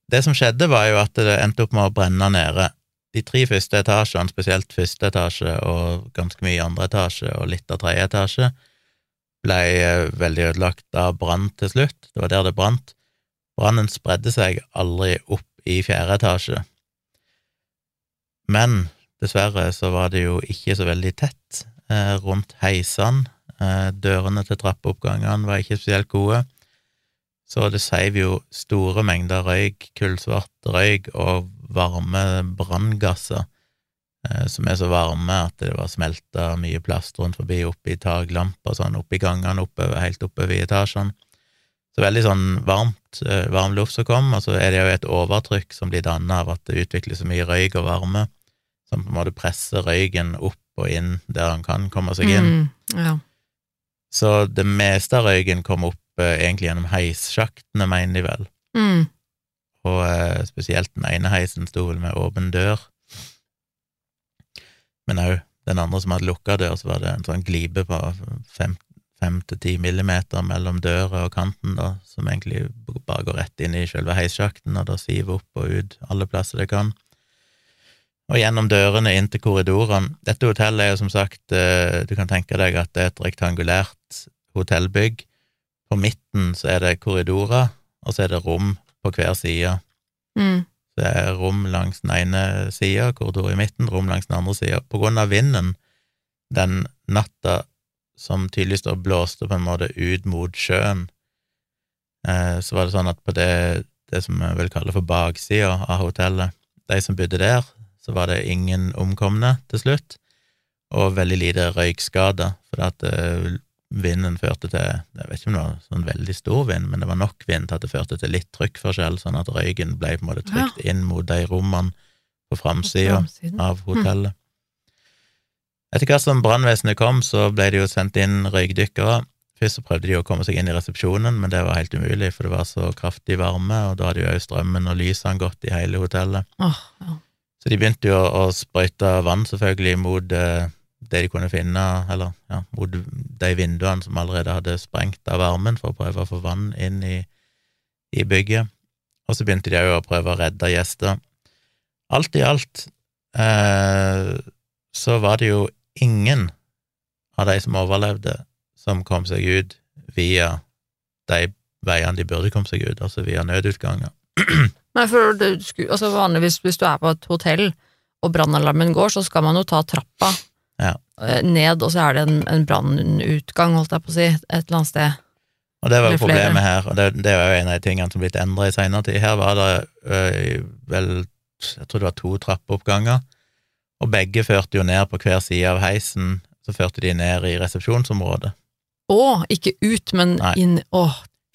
det som skjedde, var jo at det endte opp med å brenne nede. De tre første etasjene, spesielt første etasje og ganske mye andre etasje og litt av tredje etasje, ble eh, veldig ødelagt av brann til slutt. Det var der det brant. Brannen spredde seg aldri opp i fjerde etasje. Men dessverre så var det jo ikke så veldig tett eh, rundt heisene. Eh, dørene til trappeoppgangene var ikke spesielt gode. Så det seiv jo store mengder røyk, kullsvart røyk og varme branngasser, eh, som er så varme at det var smelta mye plast rundt forbi, oppi taklamper sånn, oppi gangene, oppover, helt oppover i etasjene. Så veldig sånn varmt, eh, varm luft som kom, og så er det jo et overtrykk som blir dannet av at det utvikles så mye røyk og varme, som på en måte presser røyken opp og inn der han kan komme seg inn. Mm, ja. Så det meste av røyken kom opp eh, egentlig gjennom heissjaktene, mener de vel, Mm, og eh, spesielt den ene heisen sto vel med åpen dør. Men òg den andre som hadde lukka dør, så var det en sånn glipe på fem, fem til ti millimeter mellom døra og kanten, da, som egentlig bare går rett inn i selve heissjakten, og da siver opp og ut alle plasser det kan. Og gjennom dørene inn til korridorene. Dette hotellet er jo som sagt, eh, du kan tenke deg at det er et rektangulært hotellbygg. På midten så er det korridorer, og så er det rom på hver side. mm, Det er rom langs den ene sida, korridor i midten, rom langs den andre sida. På grunn av vinden den natta som tydeligvis da blåste på en måte ut mot sjøen, eh, så var det sånn at på det, det som jeg vil kalle for baksida av hotellet, de som bodde der, så var det ingen omkomne til slutt, og veldig lite røykskader, for at eh, vinden førte til Jeg vet ikke om det var sånn veldig stor vind, men det var nok vind til at det førte til litt trykkforskjell, sånn at røyken ble på en måte trykt inn mot de rommene på framsida av hotellet. Etter hvert som brannvesenet kom, så ble det jo sendt inn røykdykkere. Først så prøvde de å komme seg inn i resepsjonen, men det var helt umulig, for det var så kraftig varme, og da hadde jo òg strømmen og lysene gått i hele hotellet. Oh, ja. Så de begynte jo å sprøyte vann, selvfølgelig, mot eh, det de kunne finne, eller ja, mot de vinduene som allerede hadde sprengt av varmen, for å prøve å få vann inn i, i bygget. Og så begynte de òg å prøve å redde gjester. Alt i alt eh, så var det jo ingen av de som overlevde, som kom seg ut via de veiene de burde komme seg ut, altså via nødutganger. [CLEARS THROAT] Nei, for det, altså vanligvis hvis du er på et hotell og brannalarmen går, så skal man jo ta trappa Ja. eh, ned, og så er det en, en brannutgang, holdt jeg på å si, et eller annet sted. Og det var jo problemet her, og det, det er jo en av de tingene som blitt endret i senere tid. Her var det øh, vel, jeg tror det var to trappeoppganger, og begge førte jo ned på hver side av heisen, så førte de ned i resepsjonsområdet. Å, ikke ut, men Nei. inn Å,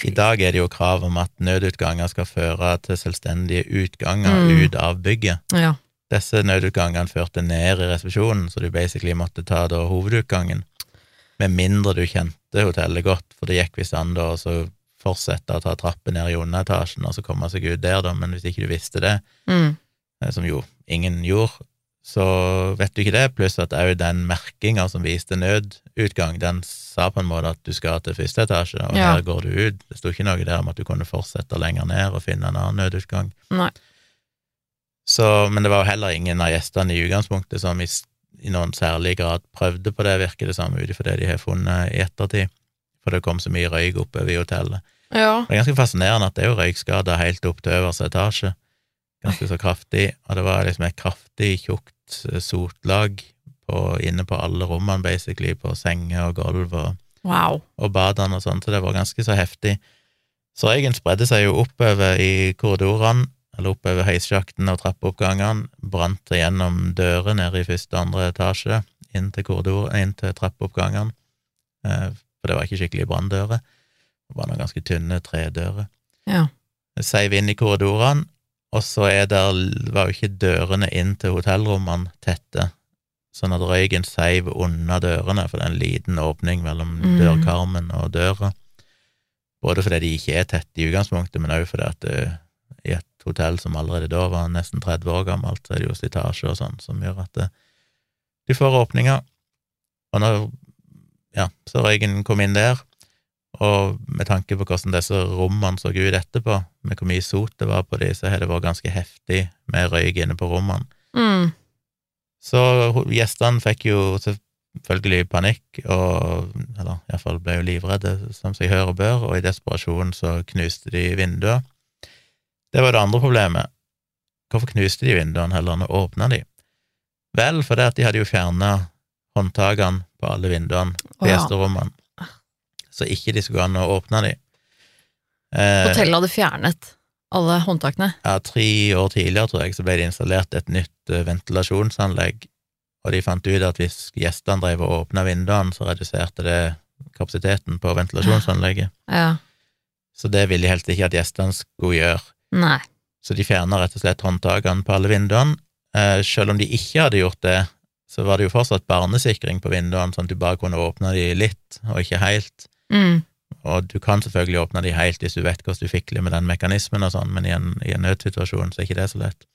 I dag er det jo krav om at nødutganger skal føre til selvstendige utganger Mm. ut av bygget. ja. Disse nødutgangene førte ned i resepsjonen, så du basically måtte ta da hovedutgangen. Med mindre du kjente hotellet godt, for det gikk visst an da å fortsette å ta trappen ned i underetasjen og så komme seg ut der, da, men hvis ikke du visste det, Mm. eh, som jo ingen gjorde, så vet du ikke det, pluss at òg den merkinga som viste nødutgang, den sa på en måte at du skal til første etasje, og Ja. her går du ut. Det sto ikke noe der om at du kunne fortsette lenger ned og finne en annen nødutgang. Nei. Så, men det var jo heller ingen av gjestene i utgangspunktet som i, i noen særlig grad prøvde på det, virker det samme ut ifra det de har funnet i ettertid, for det kom så mye røyk oppover i hotellet. Ja. Det er ganske fascinerende at det er jo røykskader helt opp til øverste etasje, ganske så kraftig, og det var liksom et kraftig, tjukt eh, sotlag på, inne på alle rommene, basically, på senger og gulv og Wow. og badene og sånn, så det var ganske så heftig. Så røyken spredde seg jo oppover i korridorene, eller oppover heissjakten og trappeoppgangene, brant det gjennom dører nede i første og andre etasje, inn til korridor, inn til trappeoppgangene, eh, for det var ikke skikkelig branndører, det var noen ganske tynne tredører. Ja. Seiv inn i korridorene, Og så er der, var jo ikke dørene inn til hotellrommene tette, sånn at røyken seiv unna dørene, for det er en liten åpning mellom Mm. dørkarmen og døra. Både fordi de ikke er tette i utgangspunktet, men òg fordi at i et hotell som allerede da var nesten 30 år gammelt, så er det jo slitasje og sånn som gjør at det, de får åpninger. Og når ja, så røyken kom inn der, og med tanke på hvordan disse rommene så ut etterpå, med hvor mye sot det var på de, så har det vært ganske heftig med røyk inne på rommene. Mm. Så gjestene fikk jo selvfølgelig panikk, og eller iallfall ble jo livredde, som seg hør og bør, og i desperasjon så knuste de vinduer. Det var det andre problemet. Hvorfor knuste de vinduene heller enn å åpne de? Vel, fordi at de hadde jo fjerna håndtakene på alle vinduene på oh, ja. gjesterommene, så ikke de skulle gå an å åpne de. Eh, Hotellet hadde fjernet alle håndtakene. ja, tre år tidligere, tror jeg, så ble det installert et nytt eh, ventilasjonsanlegg, og de fant ut at hvis gjestene drev og åpna vinduene, så reduserte det kapasiteten på ventilasjonsanlegget. Ja. Så det ville de helst ikke at gjestene skulle gjøre. Nei. Så de fjerna rett og slett håndtakene på alle vinduene. Eh, selv om de ikke hadde gjort det, så var det jo fortsatt barnesikring på vinduene, sånn at du bare kunne åpne de litt, og ikke helt. Mm. Og du kan selvfølgelig åpne de helt hvis du vet hvordan du fikler med den mekanismen og sånn, men i en, i en nødsituasjon så er ikke det så lett.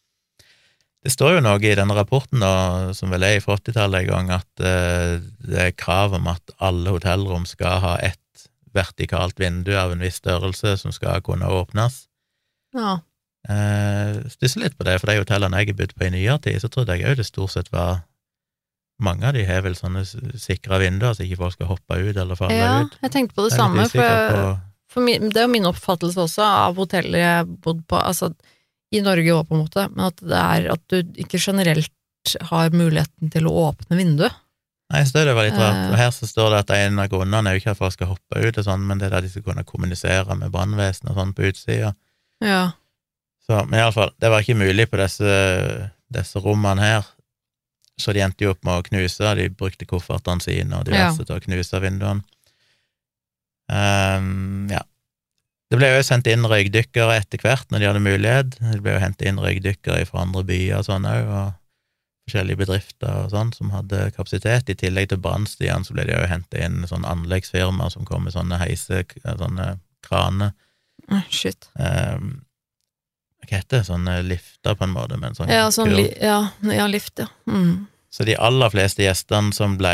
Det står jo noe i denne rapporten, da, som vel er fra 80-tallet en gang, at eh, det er krav om at alle hotellrom skal ha ett vertikalt vindu av en viss størrelse som skal kunne åpnes. Ja. Eh, Stusser litt på det, for de hotellene jeg har bodd på i nyere tid, så trodde jeg òg det stort sett var Mange av de har vel sånne sikra vinduer, så ikke folk skal hoppe ut eller falle ja, ut. jeg tenkte på det er samme, for, for min, det er jo min oppfattelse også av hoteller jeg har bodd på, altså i Norge òg, på en måte, men at det er at du ikke generelt har muligheten til å åpne vinduet. Nei, så det var litt rart. Eh. Og her så står det at en av grunnene er jo ikke at folk skal hoppe ut og sånn, men det er at de skal kunne kommunisere med brannvesenet og sånn på utsida. Ja. Så, men iallfall, det var ikke mulig på disse, disse rommene her. Så de endte jo opp med å knuse, de brukte koffertene sine og diverse til å knuse vinduene. Um, ja. Det ble jo sendt inn røykdykkere etter hvert når de hadde mulighet. Det ble jo hentet inn røykdykkere fra andre byer og sånn òg, og forskjellige bedrifter og sånn som hadde kapasitet. I tillegg til brannstiene så ble det jo hentet inn sånn anleggsfirmaer som kom med sånne heise, sånne kraner. Shit. Um, hva heter det, sånne lifter på en måte, med en sånn Ja, sånn li, ja, ja, lift, ja. Mm. Så de aller fleste gjestene som ble,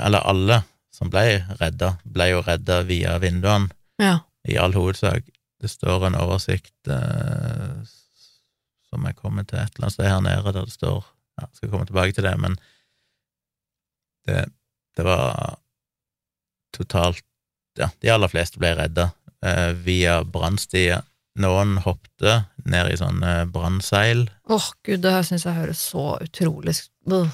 eller alle som ble redda, ble jo redda via vinduene, Ja. i all hovedsak. Det står en oversikt eh, som jeg kommer til et eller annet sted her nede, der det står ja, skal komme tilbake til det, men det, det var totalt Ja, de aller fleste ble redda eh, via brannstier. Noen hoppte ned i sånne brannseil, Åh, gud, det her syns jeg høres så utrolig Blh.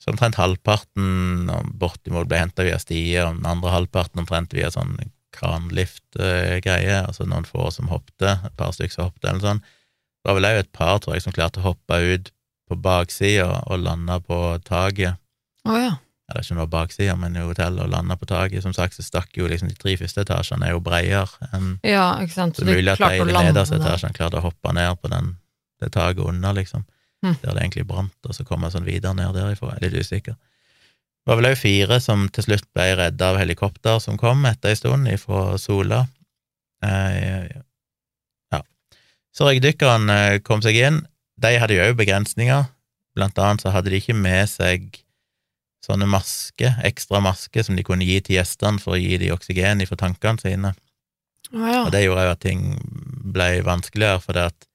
Så omtrent halvparten bortimot ble henta via stier, og den andre halvparten omtrent via sånn kranlift-greie, altså noen få som hoppte, et par stykker som hoppte, eller sånn. Det var vel òg et par, tror jeg, som klarte å hoppe ut på baksida og lande på taket. Å ja. Ja, det er ikke noe baksida, men i hotellet, og landa på taket. Som sagt, så stakk jo liksom de tre første etasjene er jo bredere enn Ja, ikke sant. Så det er mulig at de i nederste der. etasjene klarte å hoppe ned på den, det taket under, liksom. Mm. Der det egentlig brant, og så kom jeg sånn videre ned derifra. Jeg er litt usikker. Det var vel òg fire som til slutt ble redda av helikopter som kom etter ei stund, ifra Sola. Eh, ja. Så røykdykkerne eh, kom seg inn. De hadde jo òg begrensninger. Blant annet så hadde de ikke med seg sånne masker, ekstra masker, som de kunne gi til gjestene for å gi dem oksygen fra tankene sine. Oh, ja. Og det gjorde jo at ting ble vanskeligere, for det at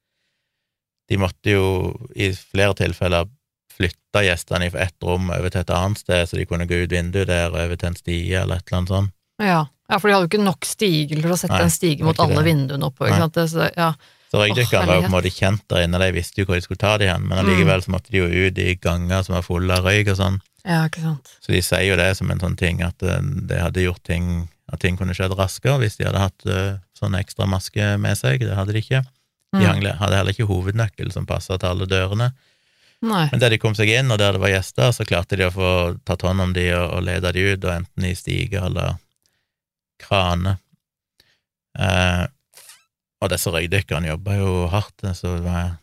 de måtte jo i flere tilfeller flytte gjestene fra ett rom over til et annet sted, så de kunne gå ut vinduet der og over til en stie eller et eller annet sånt. ja. Ja, for de hadde jo ikke nok stiger til å sette Nei, en stige mot alle det. vinduene oppe. Ikke sant? Så, ja. Så røykdykkerne var jo på en måte kjent der inne, de visste jo hvor de skulle ta de hen, men allikevel så måtte de jo ut i ganger som var fulle av røyk og sånn. Ja, ikke sant. Så de sier jo det som en sånn ting, at eh, det hadde gjort ting at ting kunne skjedd raskere hvis de hadde hatt uh, sånn ekstra maske med seg. Det hadde de ikke. De Mm. hadde heller ikke hovednøkkel som passa til alle dørene. Nei. Men der de kom seg inn, og der det var gjester, så klarte de å få tatt hånd om de og, og lede de ut, og enten i stiger eller krane. Eh, Og disse røykdykkerne jobba jo hardt, så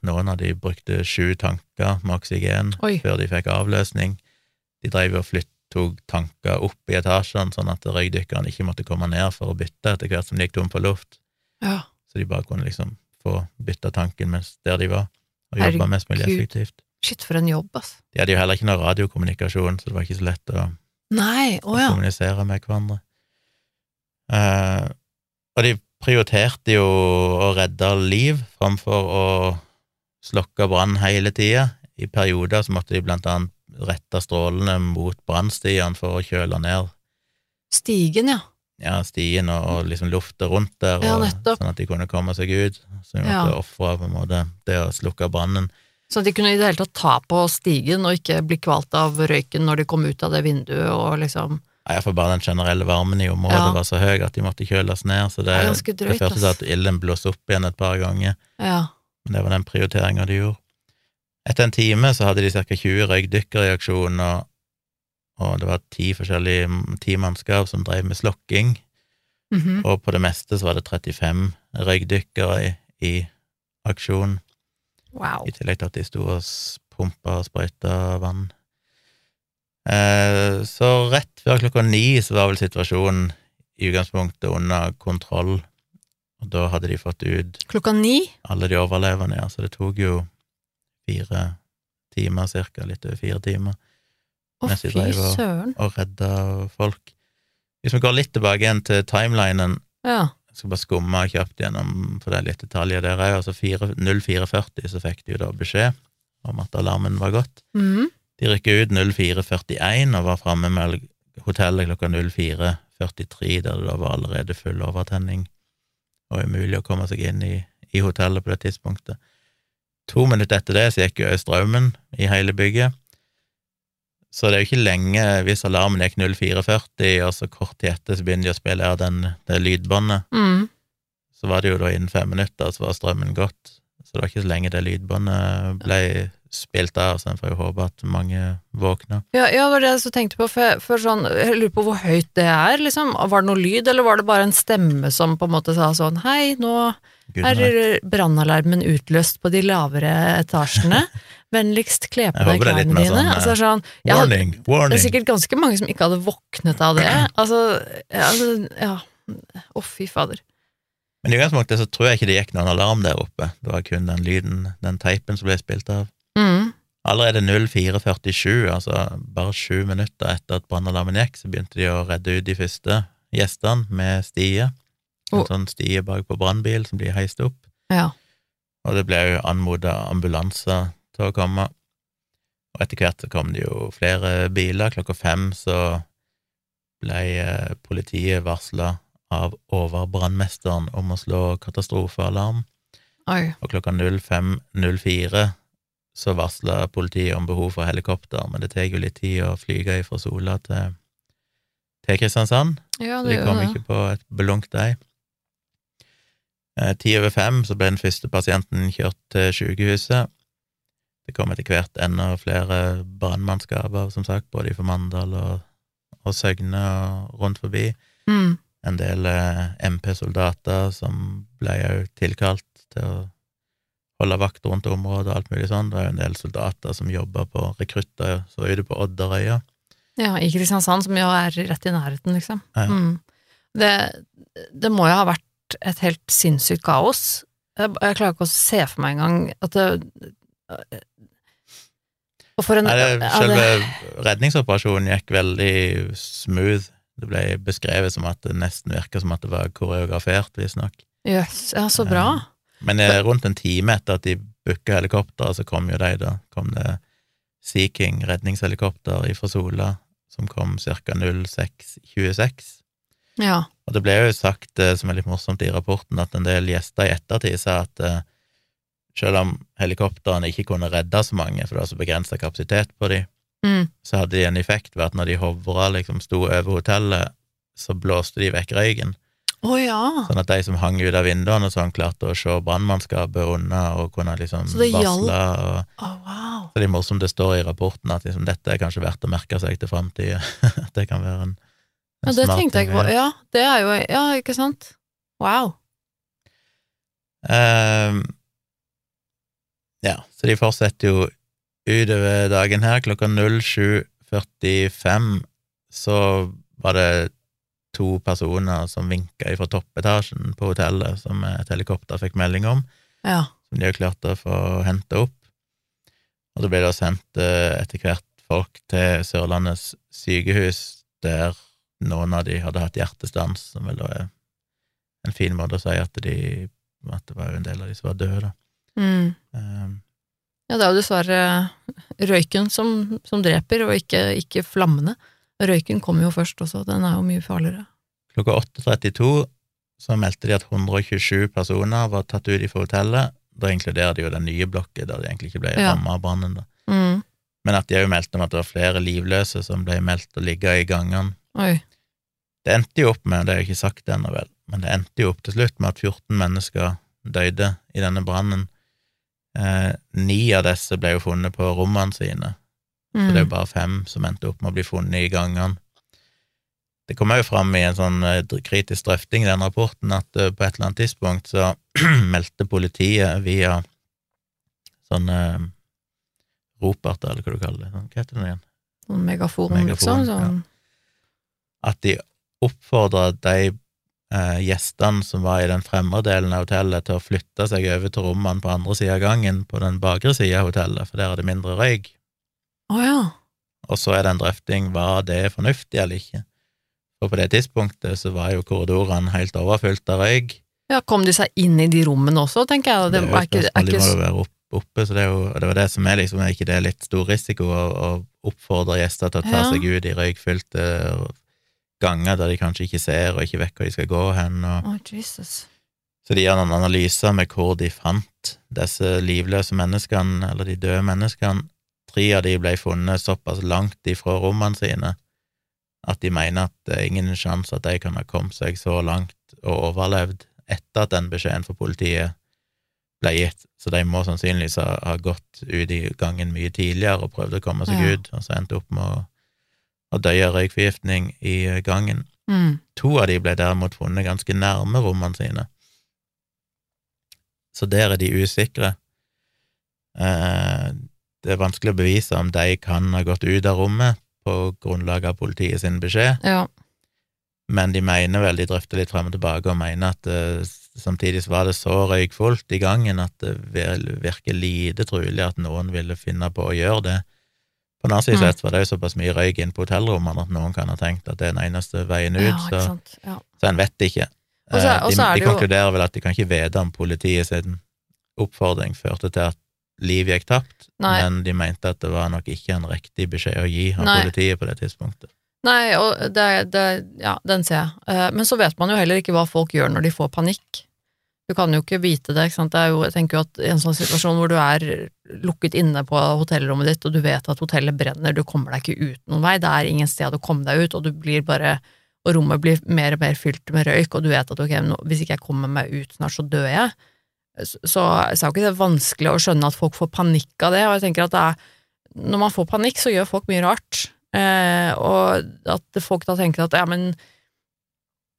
noen av de brukte sju tanker med oksygen Oi. før de fikk avløsning. De drev og flytt, tok tanker opp i etasjene, sånn at røykdykkerne ikke måtte komme ned for å bytte etter hvert som de gikk tom for luft. Ja. Så de bare kunne liksom få bytta tanken mens der de var, og jobba mest mulig effektivt. Shit, for en jobb, altså. De hadde jo heller ikke noe radiokommunikasjon, så det var ikke så lett å Nei, å å kommunisere med hverandre. Uh, og de prioriterte jo å redde liv framfor å slokke brann hele tida. I perioder så måtte de blant annet rette strålene mot brannstiene for å kjøle ned Stigen, ja. ja, stien og, og liksom lufta rundt der, og, ja, sånn at de kunne komme seg ut. Så de måtte Ja. ofre på en måte det å slukke brannen. Så de kunne i det hele tatt ta på stigen og ikke bli kvalt av røyken når de kom ut av det vinduet og liksom Ja, for bare den generelle varmen i området Ja. var så høy at de måtte kjøles ned, så det, Det det førte til at ilden blåste opp igjen et par ganger. Ja. Men det var den prioriteringa de gjorde. Etter en time så hadde de ca. 20 røykdykkere i aksjon, og, og det var ti forskjellige ti mannskap som drev med slokking, Mhm. og på det meste så var det 35 røykdykkere i, i aksjon, Wow. i tillegg til at de sto og pumpa og sprøyta vann. Eh, så rett før klokka ni så var vel situasjonen i utgangspunktet under kontroll, og da hadde de fått ut Klokka ni? alle de overlevende, ja, så det tok jo fire timer, cirka, litt over fire timer, Å, fy drev og- og å redde folk. Hvis vi går litt tilbake igjen til timelinen, Ja. jeg skal bare skumme kjapt gjennom, for det er litt detaljer der òg, altså 0440 så fikk de jo da beskjed om at alarmen var gått. Mm. De rykket ut 0441 og var framme med hotellet klokka 0443, der det da var allerede full overtenning og umulig å komme seg inn i, i hotellet på det tidspunktet. To minutter etter det så gikk jo strømmen i hele bygget. Så det er jo ikke lenge hvis alarmen gikk 0440, og så kort tid etter så begynner de å spille av den, det lydbåndet. Mm. Så var det jo da innen fem minutter, så var strømmen gått. Så det var ikke så lenge det lydbåndet ble spilt av, så en får jo håpe at mange våkner. Ja, ja, det var det jeg så tenkte på, for, for sånn, jeg lurer på hvor høyt det er, liksom. Var det noe lyd, eller var det bare en stemme som på en måte sa sånn, hei, nå Er brannalarmen utløst på de lavere etasjene. [LAUGHS] Vennligst kle på deg klærne dine. sånn, Altså, sånn, ja, warning, Warning, det er sikkert ganske mange som ikke hadde våknet av det. [CLEARS THROAT] Altså, ja, altså, ja. Å, fy fader. Men i utgangspunktet så tror jeg ikke det gikk noen alarm der oppe. Det var kun den lyden, den teipen som ble spilt av. Mm. Allerede 0447, altså bare sju minutter etter at brannalarmen gikk, så begynte de å redde ut de første gjestene med stie. En Oh. sånn stie bak på brannbil som blir heist opp. Ja. Og det ble jo anmoda ambulanser til å komme. Og etter hvert så kom det jo flere biler. Klokka fem så ble eh, politiet varsla av overbrannmesteren om å slå katastrofealarm. Oi. Og klokka 05.04 så varsla politiet om behov for helikopter, men det tar jo litt tid å flyge fra Sola til, til Kristiansand. Ja, Så de kom det. ikke på et belungt ei. Eh, Ti over fem så ble den første pasienten kjørt til sykehuset. Det kom etter hvert enda flere brannmannskaper, som sagt, både i Mandal og, og Søgne og rundt forbi. Mm. En del eh, MP-soldater som ble jo tilkalt til å holde vakt rundt området og alt mulig sånn. Det var jo en del soldater som jobber på rekrutter, så var det på Odderøya. Ja, i Kristiansand, som jo er rett i nærheten, liksom. Ja. Mm. Det, det må jo ha vært et helt sinnssykt kaos. Jeg, jeg klarer ikke å se for meg engang at det en Nei, det, selve det- redningsoperasjonen gikk veldig smooth. Det ble beskrevet som at det nesten virka som at det var koreografert, visstnok. Yes, ja, så bra. Men eh, rundt en time etter at de booka helikopteret, så kom jo de, da. Kom det Sea King redningshelikopter fra Sola, som kom ca. 06.26. Ja. Og det ble jo sagt, eh, som er litt morsomt i rapporten, at en del gjester i ettertid sa at eh, selv om helikoptrene ikke kunne redde så mange, for det var så begrensa kapasitet på dem, Mm. så hadde de en effekt ved at når de hovra liksom sto over hotellet, så blåste de vekk røyken, Oh, ja. sånn at de som hang ut av vinduene sånn, klarte å se brannmannskapet unna og kunne liksom Så det varsle. Og, oh, wow. så det er morsomt det står i rapporten at liksom, dette er kanskje verdt å merke seg til framtida. [LAUGHS] at det kan være en Ja, det tenkte jeg ikke på. Ja, det er jo Ja, ikke sant? Wow. Um, ja, så de fortsetter jo utover dagen her. Klokka 07.45 så var det to personer som vinka fra toppetasjen på hotellet, som et helikopter fikk melding om, Ja. som de har klart å få henta opp. Og så ble det sendt eh, etter hvert folk til Sørlandets sykehus, der noen av de hadde hatt hjertestans, som vel er en fin måte å si at, de, at det var jo en del av de som var døde, da. Mm. Um, Ja, det er jo dessverre røyken som, som dreper, og ikke, ikke flammene. Røyken kommer jo først også, den er jo mye farligere. Klokka 8.32 så meldte de at 127 personer var tatt ut fra hotellet. Da inkluderer de jo den nye blokka der de egentlig ikke ble Ja. ramma av brannen. Mm. Men at de òg meldte om at det var flere livløse som ble meldt å ligge i gangene. Oi. Det endte jo opp med, det er jo ikke sagt ennå vel, men det endte jo opp til slutt med at 14 mennesker døde i denne brannen. Eh, ni av disse ble jo funnet på rommene sine, så det er jo Mm. bare fem som endte opp med å bli funnet i gangene. Det kommer jo fram i en sånn eh, kritisk drøfting i den rapporten at eh, på et eller annet tidspunkt så [CLEARS THROAT] meldte politiet via sånne roperter, eller hva du kaller det, hva heter det igjen, Sånn megafon, Megafon, liksom. Sånn. At de oppfordra de eh, gjestene som var i den fremre delen av hotellet, til å flytte seg over til rommene på andre sida av gangen, på den bakre sida av hotellet, for der er det mindre røyk. Oh, ja. Og så er det en drøfting var det fornuftig eller ikke. For på det tidspunktet så var jo korridorene helt overfylt av røyk. ja. Kom de seg inn i de rommene også, tenker jeg? Det, Det er jo er ikke, er ikke... de må jo være opp, oppe, så det er jo det var det som er liksom, er ikke det litt stor risiko å, å oppfordre gjester til å ta Ja. seg ut i røykfylte ganger der de kanskje ikke ser og ikke vet hvor de skal gå hen. Og, Oh, Jesus. så de gjør noen analyser med hvor de fant disse livløse menneskene, eller de døde menneskene. Tre av de ble funnet såpass langt ifra rommene sine at de mener at det er ingen sjanse at de kan ha kommet seg så langt og overlevd etter at den beskjeden fra politiet ble gitt, så de må sannsynligvis ha, ha gått ut i gangen mye tidligere og prøvd å komme seg Ja. ut, og så endte opp med å, å dø av røykforgiftning i eh, gangen. Mm. To av de ble derimot funnet ganske nærme rommene sine, så der er de usikre. Eh, det er vanskelig å bevise om de kan ha gått ut av rommet på grunnlag av politiet sin beskjed, Ja. men de mener vel, de drøfter litt frem og tilbake og mener at eh, samtidig så var det så røykfullt i gangen at det virker lite trolig at noen ville finne på å gjøre det. På den annen side var det jo såpass mye røyk inn på hotellrommene at noen kan ha tenkt at det er den eneste veien ut, ja, så. Ja. så en vet ikke. Også, Eh, de, er de jo- konkluderer vel at de kan ikke vite om politiet sin oppfordring førte til at liv gikk tapt, Nei. men de mente at det var nok ikke en riktig beskjed å gi av Nei. politiet på det tidspunktet. Nei, og det, det Ja, den ser jeg. Eh, Men så vet man jo heller ikke hva folk gjør når de får panikk. Du kan jo ikke vite det, ikke sant. Det jo, jeg tenker jo at i en sånn situasjon hvor du er lukket inne på hotellrommet ditt, og du vet at hotellet brenner, du kommer deg ikke ut noen vei, det er ingen sted å komme deg ut, og du blir bare og rommet blir mer og mer fylt med røyk, og du vet at ok, hvis ikke jeg kommer meg ut snart, så dør jeg. Så, så er jo ikke det vanskelig å skjønne at folk får panikk av det, og jeg tenker at er, når man får panikk, så gjør folk mye rart. Eh, og at folk da tenker at ja, men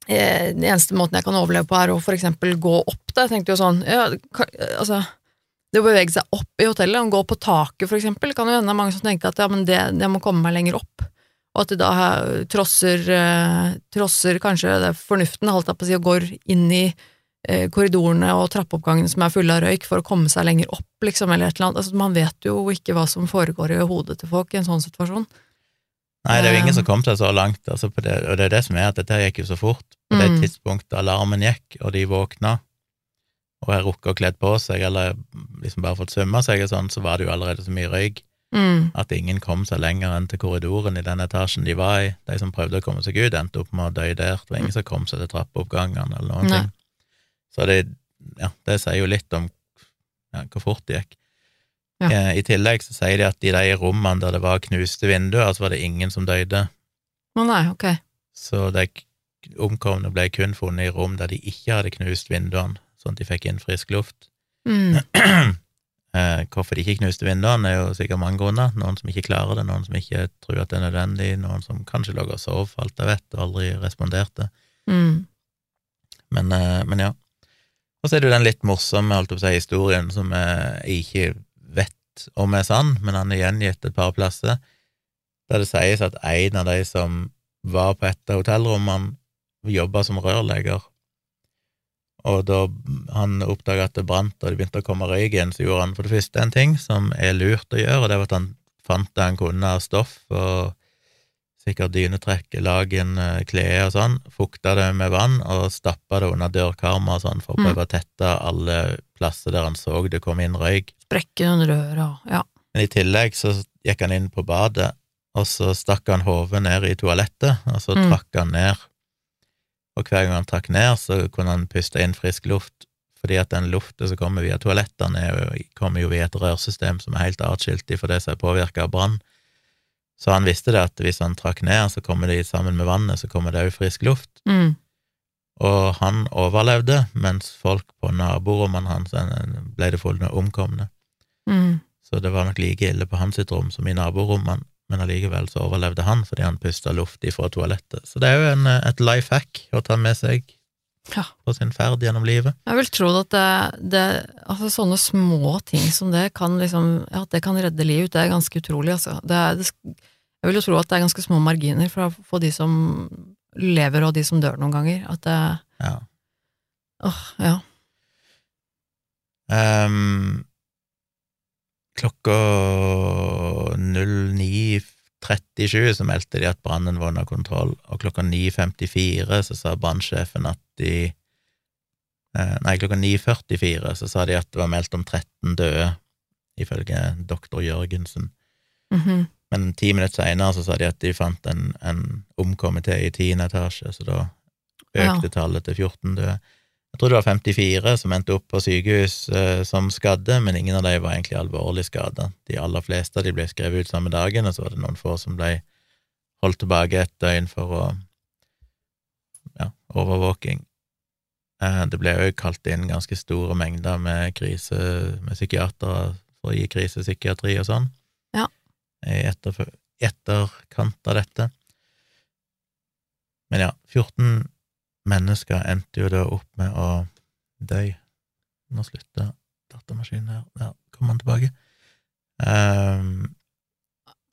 eh, den eneste måten jeg kan overleve på, er å for eksempel gå opp. der. Jeg tenkte jo sånn ja, altså, Det å bevege seg opp i hotellet, å gå på taket for eksempel, kan jo hende mange som tenker at ja, men det, jeg må komme meg lenger opp. Og at de da trosser, eh, trosser kanskje det fornuften, holdt jeg på å si, og går inn i eh, korridorene og trappeoppgangene som er fulle av røyk, for å komme seg lenger opp, liksom, eller et eller annet. Altså, man vet jo ikke hva som foregår i hodet til folk i en sånn situasjon. Nei, det er jo ingen som kom seg så langt, altså på det, og det er det som er at dette gikk jo så fort. På det Mm. tidspunktet alarmen gikk, og de våkna, og jeg rukket å kledd på seg, eller liksom bare fått svømme seg og sånn, så var det jo allerede så mye røyk Mm. at ingen kom seg lenger enn til korridoren i den etasjen de var i. De som prøvde å komme seg ut, endte opp med å dø der. Det var ingen som kom seg til trappeoppgangene eller noen Nei. ting. Så det, ja, det sier jo litt om ja, hvor fort det gikk. Ja. Eh, I tillegg så sier de at i de rommene der det var knuste vinduer, så var det ingen som døde. Å nei, ok. Så de omkomne ble kun funnet i rom der de ikke hadde knust vinduene, sånn at de fikk inn frisk luft. Mm. [CLEARS THROAT] Eh, hvorfor de ikke knuste vinduene, er jo sikkert mange grunner. Noen som ikke klarer det, noen som ikke tror at det er nødvendig, noen som kanskje lå og sov, for alt jeg vet, og aldri responderte. Mm. Men, eh, men ja. Og så er det jo den litt morsomme holdt på å si, historien som jeg ikke vet om er sann, men han er gjengitt et par plasser, der det sies at en av de som var på et av hotellrommene, jobba som rørlegger. Og da han oppdaga at det brant og det begynte å komme røyk igjen, så gjorde han for det første en ting som er lurt å gjøre, og det var at han fant det han kunne av stoff og sikkert dynetrekk, lag inn klær og sånn, fukta det med vann og stappa det under dørkarmer og sånn for å prøve å tette alle plasser der han så det kom inn røyk. Sprekke under døra, ja. Men i tillegg så gikk han inn på badet, og så stakk han hodet ned i toalettet, og så Mm. trakk han ned. Og hver gang han trakk ned, så kunne han puste inn frisk luft, fordi at den lufta som kommer via toalettene, er kommer jo via et rørsystem som er helt atskilt fra det som er påvirka av brann. Så han visste det at hvis han trakk ned, så kommer det sammen med vannet, så kommer det òg frisk luft. Mm. Og han overlevde, mens folk på naborommene hans eh, ble det funnet omkomne. Mm. Så det var nok like ille på hans sitt rom som i naborommene, men allikevel så overlevde han fordi han pusta luft ifra toalettet. Så det er jo en, eh, et life hack å ta med seg Ja. på sin ferd gjennom livet. Jeg vil tro at det, det altså sånne små ting som det kan liksom, ja, at det kan redde liv ut, det er ganske utrolig, altså. Det det, jeg vil jo tro at det er ganske små marginer for, for de som lever og de som dør noen ganger. At det, Ja. åh, ja. Um, klokka 09.37 så meldte de at brannen var under kontroll, og klokka 9.54 så sa brannsjefen at de eh, Nei, klokka 9.44 så sa de at det var meldt om 13 døde, ifølge doktor Jørgensen. Mhm. Men ti minutter seinere så sa de at de fant en, en omkommet til i tiende etasje, så da økte tallet til 14 døde. Jeg tror det var 54 som endte opp på sykehus eh, som skadde, men ingen av dem var egentlig alvorlig skada. De aller fleste de ble skrevet ut samme dagen, og så var det noen få som ble holdt tilbake et døgn for å ja, overvåking. Eh, det ble òg kalt inn ganske store mengder med krise, med psykiatere for å gi krisepsykiatri og sånn Ja. i etterf- etterkant av dette. Men ja, 14 mennesker endte jo da opp med å dø. Nå slutter datamaskinen her. Der kommer han tilbake. Um,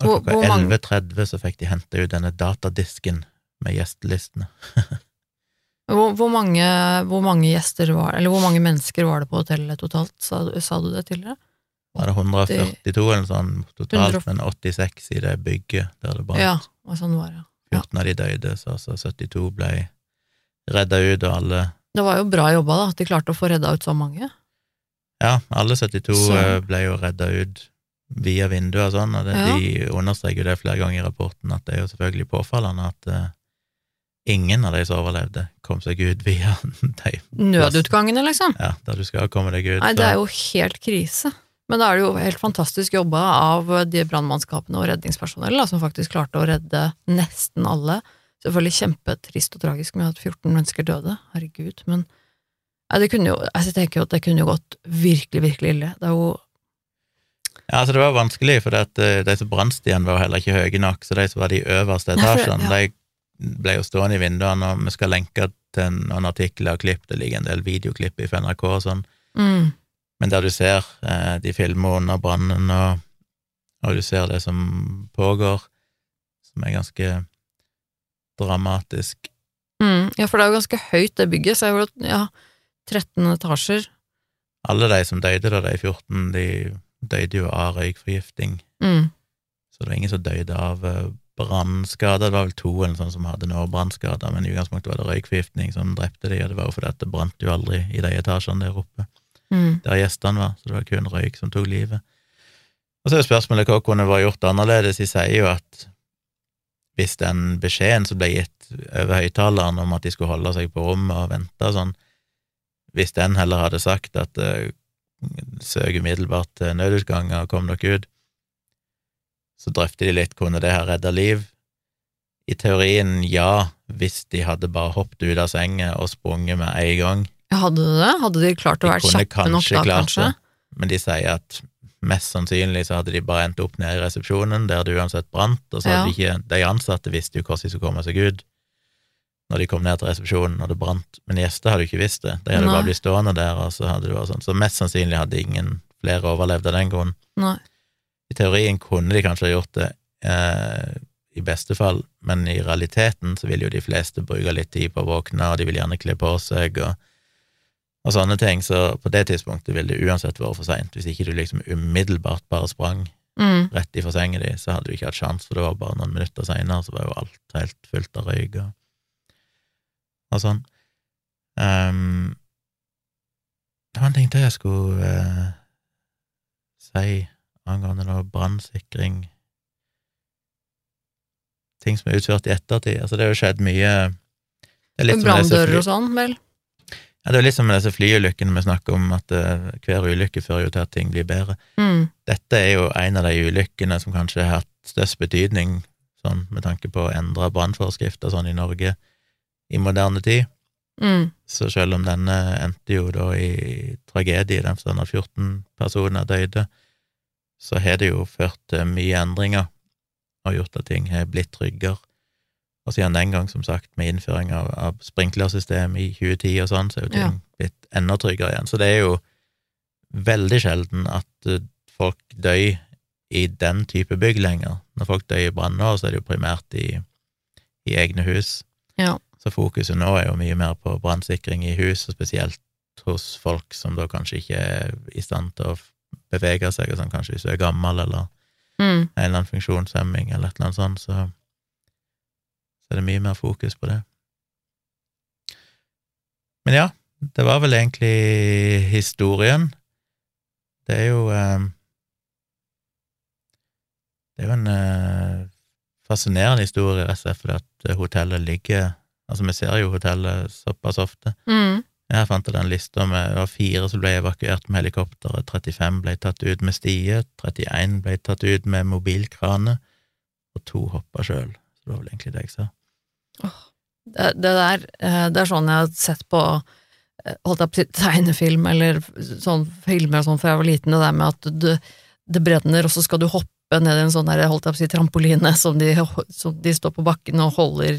og klokka 11.30 så fikk de hente ut denne datadisken med gjestelistene. [LAUGHS] Hvor, hvor, mange, hvor mange gjester var Eller hvor mange mennesker var det på hotellet totalt? Sa, sa du det tidligere? Var det 142 eller sånn totalt, 100 men 86 i det bygget der det brant. Ja, og sånn var det. 14 av de døde, så altså 72 ble redda ut, og alle Det var jo bra jobba, da, at de klarte å få redda ut så mange. Ja, alle 72 Så- eh, ble jo redda ut via vinduet og sånn, og det, Ja. de understreker det flere ganger i rapporten, at det er jo selvfølgelig påfallende at uh, ingen av de som overlevde, kom seg ut via [LAUGHS] de Nødutgangene, liksom. Ja, der du skal komme deg ut. Nei, det er jo helt krise. Men da er det jo helt fantastisk jobba av de brannmannskapene og redningspersonellet som faktisk klarte å redde nesten alle. Selvfølgelig kjempetrist og tragisk med at 14 mennesker døde, herregud, men ja, det kunne jo, altså, jeg tenker jo at det kunne jo gått virkelig, virkelig ille. Det er jo Ja, altså det var vanskelig, for eh, de som brannstiene var heller ikke høye nok, så de som var de øverste etasjene, ja. de ble jo stående i vinduene, og vi skal lenke til noen artikler og klipp, det ligger en del videoklipp i NRK og sånn, mm, men der du ser eh, de filmer under brannen, og, og du ser det som pågår, som er ganske dramatisk. mm, Ja, for det er jo ganske høyt, det bygget, så jeg tror at ja, 13 etasjer. Alle de som døde da, de 14, de døde jo av røykforgifting, Mm, så det var ingen som døde av eh, brannskader. Det var vel to eller sånn som hadde noe brannskader, men i utgangspunktet var det røykforgiftning som drepte de, og det var jo fordi at det brant jo aldri i de etasjene der oppe, mm, der gjestene var, så det var kun røyk som tok livet. Og så er spørsmålet hva kunne vært gjort annerledes. De sier jo at hvis den beskjeden som ble gitt over høyttaleren om at de skulle holde seg på rommet og vente og sånn, hvis den heller hadde sagt at uh, søk umiddelbart til nødutganger kom dere ut, så drøfter de litt kunne det ha redda liv. I teorien ja, hvis de hadde bare hoppet ut av senga og sprunget med en gang. Hadde de det? Hadde de klart å De være kjappe nok da, kanskje? det, men de sier at mest sannsynlig så hadde de bare endt opp nede i resepsjonen, der det uansett brant, og så hadde Ja. de ikke De ansatte visst jo hvordan de skulle komme seg ut. når de kom ned til resepsjonen og det brant, men gjester hadde jo ikke visst det. De hadde Nei. bare blitt stående der, og så hadde det vært sånn. Så mest sannsynlig hadde ingen flere overlevd av den grunn. Nei. I teorien kunne de kanskje ha gjort det eh, i beste fall, men i realiteten så vil jo de fleste bruke litt tid på å våkne, og de vil gjerne kle på seg og, og sånne ting, så på det tidspunktet ville det uansett vært for seint. Hvis ikke du liksom umiddelbart bare sprang Mm. rett i senga di, så hadde du ikke hatt sjanse, for det var bare noen minutter seinere, så var jo alt helt fullt av røyk og, og sånn. Um, det var en ting til jeg skulle uh, si angående noe brannsikring Ting som er utført i ettertid. Altså, det har jo skjedd mye er Branndører og sånn, vel? Ja, det er litt som med disse flyulykkene vi snakker om, at uh, hver ulykke fører jo til at ting blir bedre. Mm. Dette er jo en av de ulykkene som kanskje har hatt størst betydning, sånn med tanke på å endre brannforskrifter sånn i Norge i moderne tid. Mm. Så selv om denne endte jo da i tragedie, i den forstand at 14 personer døde, så har det jo ført til mye endringer og gjort at ting har blitt tryggere. Og siden den gang, som sagt, med innføring av, av sprinklersystem i 2010 og sånn, så er jo ting Ja. blitt enda tryggere igjen. Så det er jo veldig sjelden at eh, folk dør i den type bygg lenger. Når folk dør i branner, så er det jo primært i, i egne hus. Ja. Så fokuset nå er jo mye mer på brannsikring i hus, og spesielt hos folk som da kanskje ikke er i stand til å bevege seg, og sånn, kanskje hvis du er gammel eller Mm. en eller annen funksjonshemming eller et eller annet sånt, så, så er det mye mer fokus på det. Men ja, det var vel egentlig historien. Det er jo eh, Det er jo en eh, fascinerende historie, rett og slett fordi at hotellet ligger Altså, vi ser jo hotellet såpass ofte. Mm. Jeg fant den lista med det var fire som ble evakuert med helikopteret, 35 ble tatt ut med stie, 31 ble tatt ut med mobilkrane, og to hoppa sjøl. Det var vel egentlig det jeg sa. Det, det der, eh, det er sånn jeg har sett på eh, holdt jeg på å si tegnefilm eller sånn filmer og sånn fra jeg var liten, det der med at det, det brenner, og så skal du hoppe ned i en sånn der, holdt jeg på å si, trampoline som de, som de står på bakken og holder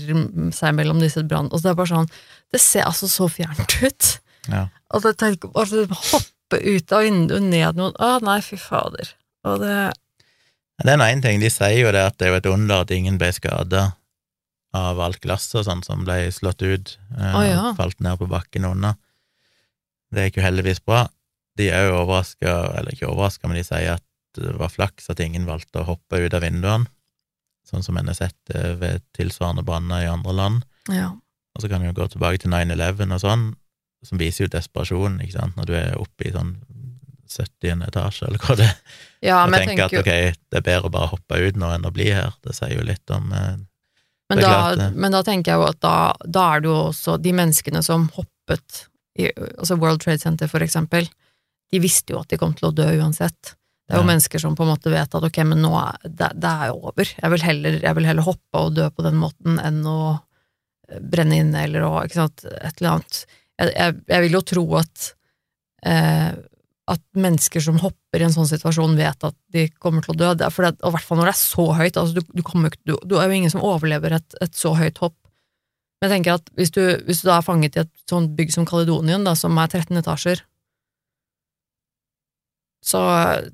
seg mellom disse brann... Og så det er bare sånn Det ser altså så fjernt ut. Ja. Altså, tenk altså, hoppe ut av vinduet, ned noen Å, nei, fy fader. Og det Det er nå én ting, de sier jo det at det er jo et under at ingen ble skada av alt glasset og sånn som ble slått ut, eh, oh, ja. og falt ned på bakken under. Det gikk jo heldigvis bra. De er jo overraska, eller ikke overraska, men de sier at det var flaks at ingen valgte å hoppe ut av vinduene, sånn som en har sett ved tilsvarende branner i andre land. Ja. Og så kan vi jo gå tilbake til 9-11 og sånn, som viser jo desperasjon, ikke sant, når du er oppe i sånn 70. etasje, eller hva det er, ja, og tenker tenker at ok, det er bedre å bare hoppe ut nå enn å bli her. Det sier jo litt om eh, Men da, klart men da tenker jeg jo at da, da er det jo også de menneskene som hoppet i altså World Trade Center, for eksempel, de visste jo at de kom til å dø uansett. Det er jo Ja. mennesker som på en måte vet at ok, men nå er det, det er over. Jeg vil, heller, jeg vil heller hoppe og dø på den måten enn å eh, brenne inne eller å, ikke sant, et eller annet. Jeg, jeg, jeg vil jo tro at eh, at mennesker som hopper i en sånn situasjon, vet at de kommer til å dø. Det og i hvert fall når det er så høyt. Altså, du, du, kommer, du, du er jo ingen som overlever et, et så høyt hopp. Men jeg tenker at hvis du, hvis da er fanget i et sånt bygg som Kaledonien, da, som er 13 etasjer, så,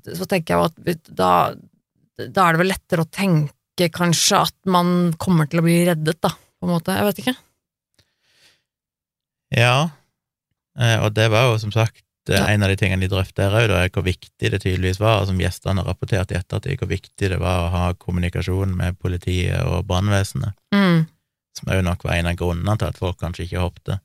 så tenker jeg at da, da er det vel lettere å tenke kanskje at man kommer til å bli reddet, da, på en måte. Jeg vet ikke. Ja, eh, og det var jo som sagt Ja. en av de tingene de drøfter her òg, er hvor viktig det tydeligvis var, og som gjestene har rapportert i ettertid, hvor viktig det var å ha kommunikasjon med politiet og brannvesenet, Mm. som òg nok var en av grunnene til at folk kanskje ikke hoppet.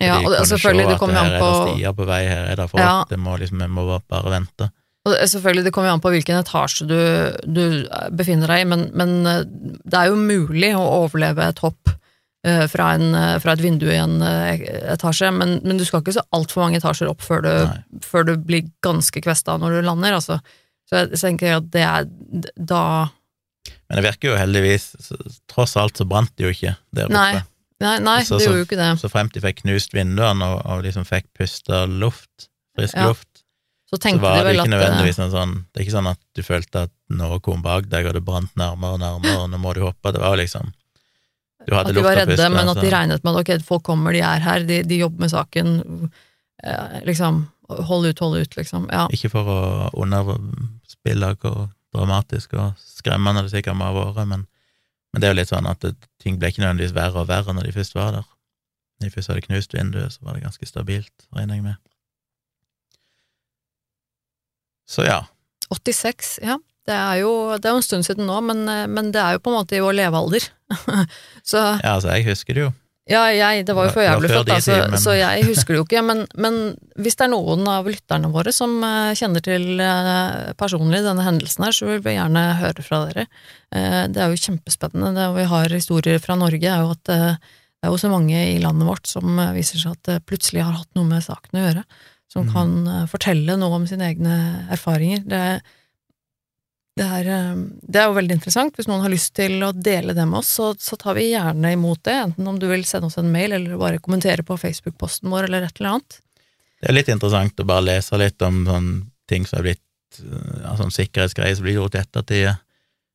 Ja, de og det, kunne selvfølgelig, se det kommer kommer jo her an er på det stier på vei, her er det folk, Ja. det må liksom, vi må bare- vente. Og det- selvfølgelig, det kommer jo an på hvilken etasje du, du befinner deg i, men, men eh, det er jo mulig å overleve et hopp eh, fra, en, eh, fra et vindu i en eh, etasje, men, men du skal ikke så altfor mange etasjer opp før du, før du blir ganske kvesta når du lander, altså. Så jeg, så tenker at det er da Men det virker jo heldigvis, tross alt så brant det jo ikke der oppe. Nei, nei, nei Så- det gjorde jo ikke det. Så fremt de fikk knust vinduene og, og liksom fikk pusta luft, frisk Ja. luft, Så så var det ikke eh, nødvendigvis en sånn Det er ikke sånn at du følte at noe kom bak deg, og det brant nærmere og nærmere, og nå må du hoppe. Det var jo liksom at de var redde, men at de regnet med at ok, folk kommer, de er her, de, de jobber med saken. Eh, liksom, hold ut, hold ut, liksom. Ja. Ikke for å underspille hvor dramatisk og skremmende det sikkert må ha vært, men, men det er jo litt sånn at det, ting ble ikke nødvendigvis verre og verre når de først var der. Når de først hadde knust vinduet, så var det ganske stabilt, regner jeg med. Så ja. 86, ja. Det er jo det er en stund siden nå, men, eh, men det er jo på en måte i vår levealder. [LAUGHS] så ja, altså, jeg husker det jo. ja, jeg, det var jo før jeg ble født, da, så, men- så jeg husker det jo ikke. Men, men hvis det er noen av lytterne våre som eh, kjenner til eh, personlig denne hendelsen her, så vil vi gjerne høre fra dere. Det er jo kjempespennende. Det vi har historier fra Norge, er jo at det er jo så mange i landet vårt som viser seg at plutselig har hatt noe med saken å gjøre. Som Mhm. kan fortelle noe om sine egne erfaringer. Det, det, er, eh, det er jo veldig interessant. Hvis noen har lyst til å dele det med oss, så, så tar vi gjerne imot det. Enten om du vil sende oss en mail, eller bare kommentere på Facebook-posten vår, eller et eller annet. Det er litt interessant å bare lese litt om sånne ting som er blitt sånn sikkerhetsgreier som blir gjort i ettertid.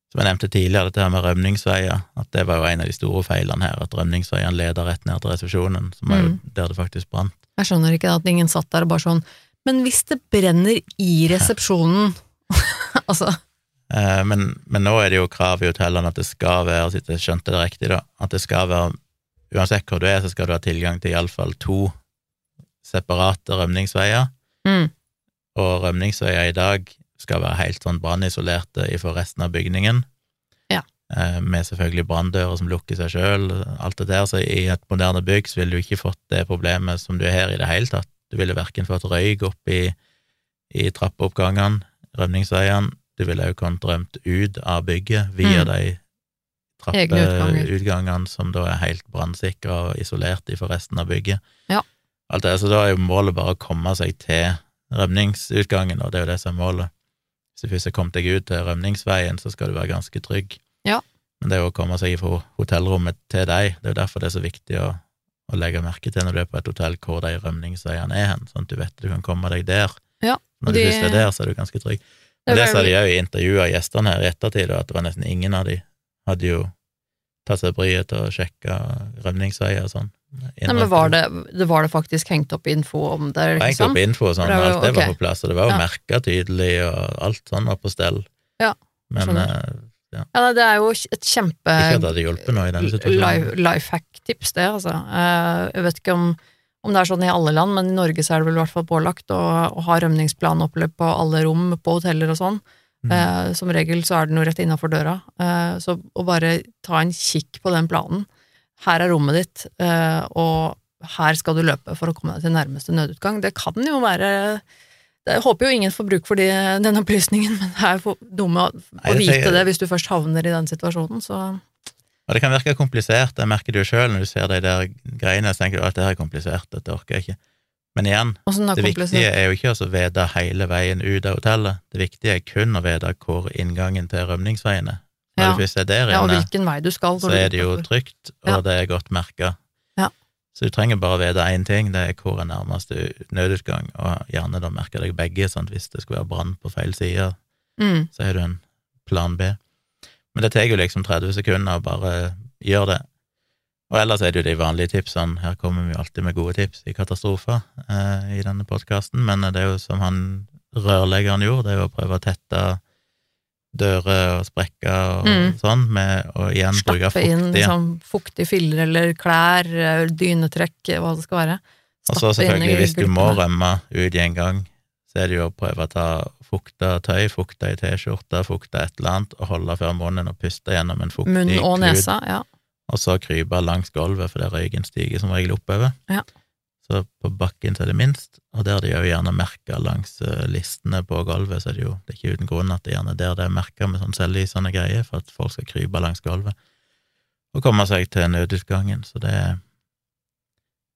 Som jeg nevnte tidligere, dette her med rømningsveier, at det var jo en av de store feilene her, at rømningsveiene leder rett ned til resepsjonen, som er jo Mm. der det faktisk brant. Jeg skjønner ikke at ingen satt der og bare sånn Men hvis det brenner i [LAUGHS] resepsjonen [LAUGHS] Altså, men, men nå er det jo krav i hotellene at det skal være, hvis jeg skjønte det riktig, da, at det skal være Uansett hvor du er, så skal du ha tilgang til iallfall to separate rømningsveier. mm, og rømningsveier i dag skal være helt sånn brannisolerte for resten av bygningen. Ja. Eh, Med selvfølgelig branndører som lukker seg sjøl, alt det der. Så i et moderne bygg så ville du ikke fått det problemet som du er her i det hele tatt. Du ville verken fått røyk opp i, i trappeoppgangene, rømningsveiene, du ville òg kunnet rømt ut av bygget via Mm. de trappeutgangene som da er helt brannsikra og isolert for resten av bygget. Ja. Alt det, så da er jo målet bare å komme seg til rømningsutgangen, og det er jo det som er målet. Hvis du først har kommet deg ut til rømningsveien, så skal du være ganske trygg. Ja. Men det er jo å komme seg fra hotellrommet til deg, det er jo derfor det er så viktig å, å legge merke til når du er på et hotell hvor de rømningsveiene er hen, sånn at du vet du kan komme deg der. Ja, Når du de- først er der, så er du ganske trygg. Det det sa de òg i intervjuet av gjestene her i ettertid, at det var nesten ingen av de hadde jo tatt seg bryet til å sjekke rømningsveier og sånn. Nei, men var det, det var det faktisk hengt opp info om det, Liksom? Hengt opp info og sånn, Det var alt det var på plass, og det var jo Ja. merka tydelig, og alt sånn var på stell. Ja, Men eh, Ja, det er jo et kjempe ikke at det hadde hjulpet noe i denne situasjonen. life hack-tips, det, altså. Eh, Jeg vet ikke om, om det er sånn i alle land, men i Norge så er det vel i hvert fall pålagt å, å ha rømningsplanoppløp på alle rom på hoteller og sånn. Mm. Eh, Som regel så er den jo rett innafor døra. Eh, Så å bare ta en kikk på den planen. Her er rommet ditt, eh, og her skal du løpe for å komme deg til nærmeste nødutgang. Det kan jo være det- Jeg håper jo ingen får bruk for de, den opplysningen, [LAUGHS] men det er jo dumme å, å det vite det hvis du først havner i den situasjonen, så Og det kan virke komplisert, det merker du jo sjøl når du ser de der greiene, så tenker du at det her er komplisert, dette orker jeg ikke. Men igjen, er det viktige er jo ikke å vite hele veien ut av hotellet, det viktige er kun å vite hvor inngangen til rømningsveien er. Når Ja. du først er der Ja, og inne, du skal. så er det jo trygt, og Ja. det er godt merka. Ja. Så du trenger bare vite én ting, det er hvor er nærmeste nødutgang, og gjerne da merke deg begge, sånn hvis det skulle være brann på feil side, Mm. så har du en plan B. Men det tar jo liksom 30 sekunder å bare gjøre det. Og ellers er det jo de vanlige tipsene, her kommer vi jo alltid med gode tips i katastrofer eh, i denne podkasten, men det er jo som han rørleggeren gjorde, det er jo å prøve å tette dører og sprekker og Mm. sånn, med å igjen bruke Stappe inn liksom, fuktige filler eller klær, eh, dynetrekk, hva det skal være. Og så Stappe inn i selvfølgelig, hvis du må rømme ut i en gang, så er det jo å prøve å ta fukta tøy, fukta i T-skjorte, fukta et eller annet, og holde før munnen og puste gjennom en fuktig Munn og nesa, ja. og så krype langs gulvet, for det røyken stiger som regel oppover. Ja. Så på bakken så er det minst, og der de jo gjerne merker langs eh, listene på gulvet, så er det jo det er ikke uten grunn at det er gjerne der det er merka med sånn selvlysende greier, for at folk skal krype langs gulvet og komme seg til nødutgangen, så det er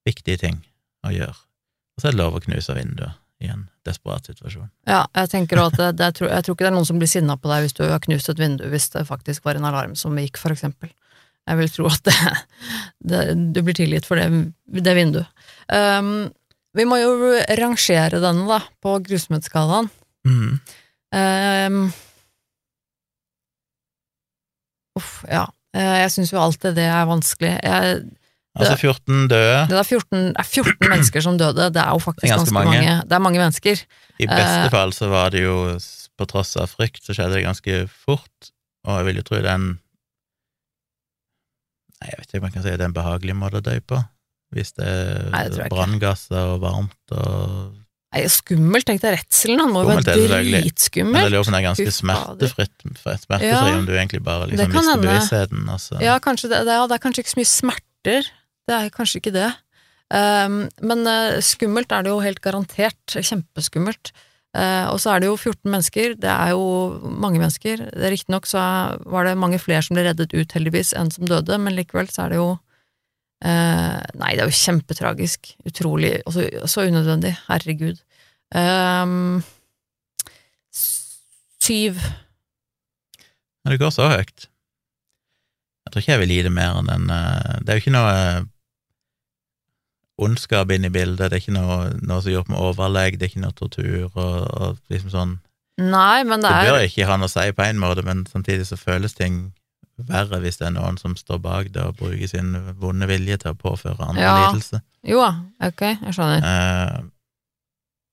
viktige ting å gjøre. Og så er det lov å knuse vinduet i en desperat situasjon. Ja, jeg tenker at det, det, jeg, tror, jeg tror ikke det er noen som blir sinna på deg hvis du har knust et vindu hvis det faktisk var en alarm som gikk, for eksempel. Jeg vil tro at det, det, du blir tilgitt for det, det vinduet. Um, vi må jo rangere denne, da, på grusomhetsskalaen. Um, uff, ja. Eh, Jeg syns jo alltid det er vanskelig. Jeg, Altså 14 døde, det er 14, er 14 mennesker som døde, det er jo faktisk er ganske ganske, mange. mange. Det er mange mennesker. i beste eh, fall så var det jo, på tross av frykt, så skjedde det ganske fort, og jeg vil jo tro den Nei, jeg vet ikke om jeg kan si det er en behagelig måte å dø på, hvis det er branngasser og varmt og Nei, skummelt, tenkte jeg. Redselen, han må jo være. Men lurer på om det er ganske smertefritt, smertefri, Ja, om du egentlig bare liksom mister hende. bevisstheten, altså. Ja, kanskje det, det, er, det er kanskje ikke så mye smerter. Det er kanskje ikke det. Um, men eh, skummelt er det jo helt garantert. Kjempeskummelt. Eh, og så er det jo 14 mennesker. Det er jo mange mennesker. Riktignok så var det mange flere som ble reddet ut, heldigvis, enn som døde, men likevel så er det jo eh, Nei, det er jo kjempetragisk. Utrolig. Og så, så unødvendig. Herregud. Um, syv Men det går så høyt. Jeg tror ikke jeg vil gi det mer enn eh, Det er jo ikke noe ondskap inne i bildet, det er ikke noe, noe som er gjort med overlegg, det er ikke noe tortur og, og liksom sånn Nei, men det Det er bør ikke ha noe å si på en måte, men samtidig så føles ting verre hvis det er noen som står bak det og bruker sin vonde vilje til å påføre andre Ja. lidelse. Jo ok, jeg skjønner. Eh,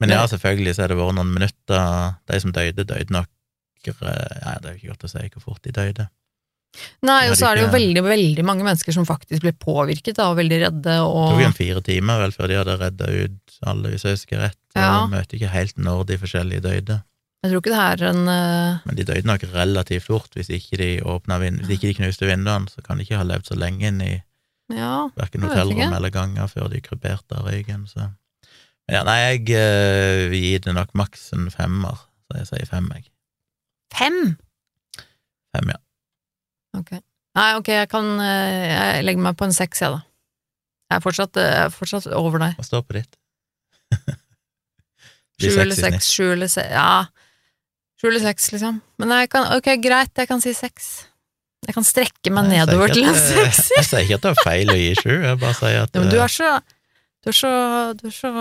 men ja, selvfølgelig så har det vært noen minutter De som døde, døde nok eh, Ja, det er jo ikke godt å si hvor fort de døde. Nei, og så er det jo veldig, veldig mange mennesker som faktisk ble påvirket da, og veldig redde Det tok en fire timer vel før de hadde redda ut alle, hvis jeg husker rett. Ja. jeg møter ikke helt når de forskjellige døde. Jeg tror ikke det her er en uh... Men de døde nok relativt fort. Hvis ikke de, vind hvis ikke de knuste vinduene, så kan de ikke ha levd så lenge inn i Ja, hverken Jeg hotellrom eller ganger før de kryberte av røyken. Så. Men ja, nei, jeg uh, vil gi det nok maks en femmer, så jeg sier fem, jeg. fem! Fem, ja. Ok. Nei, ok, jeg kan eh, Jeg legger meg på en seks, jeg, da. Jeg er fortsatt, eh, jeg er fortsatt over deg. Hva står på ditt? [LAUGHS] Sju eller seks sju eller seks Ja, sju eller seks, liksom. Men jeg kan, ok, greit, jeg kan si seks. Jeg kan strekke meg Nei, nedover til en [LAUGHS] sekser. Jeg sier ikke at det er feil å gi sju, jeg bare sier at Ja, men du eh, er så Du er så Du er så,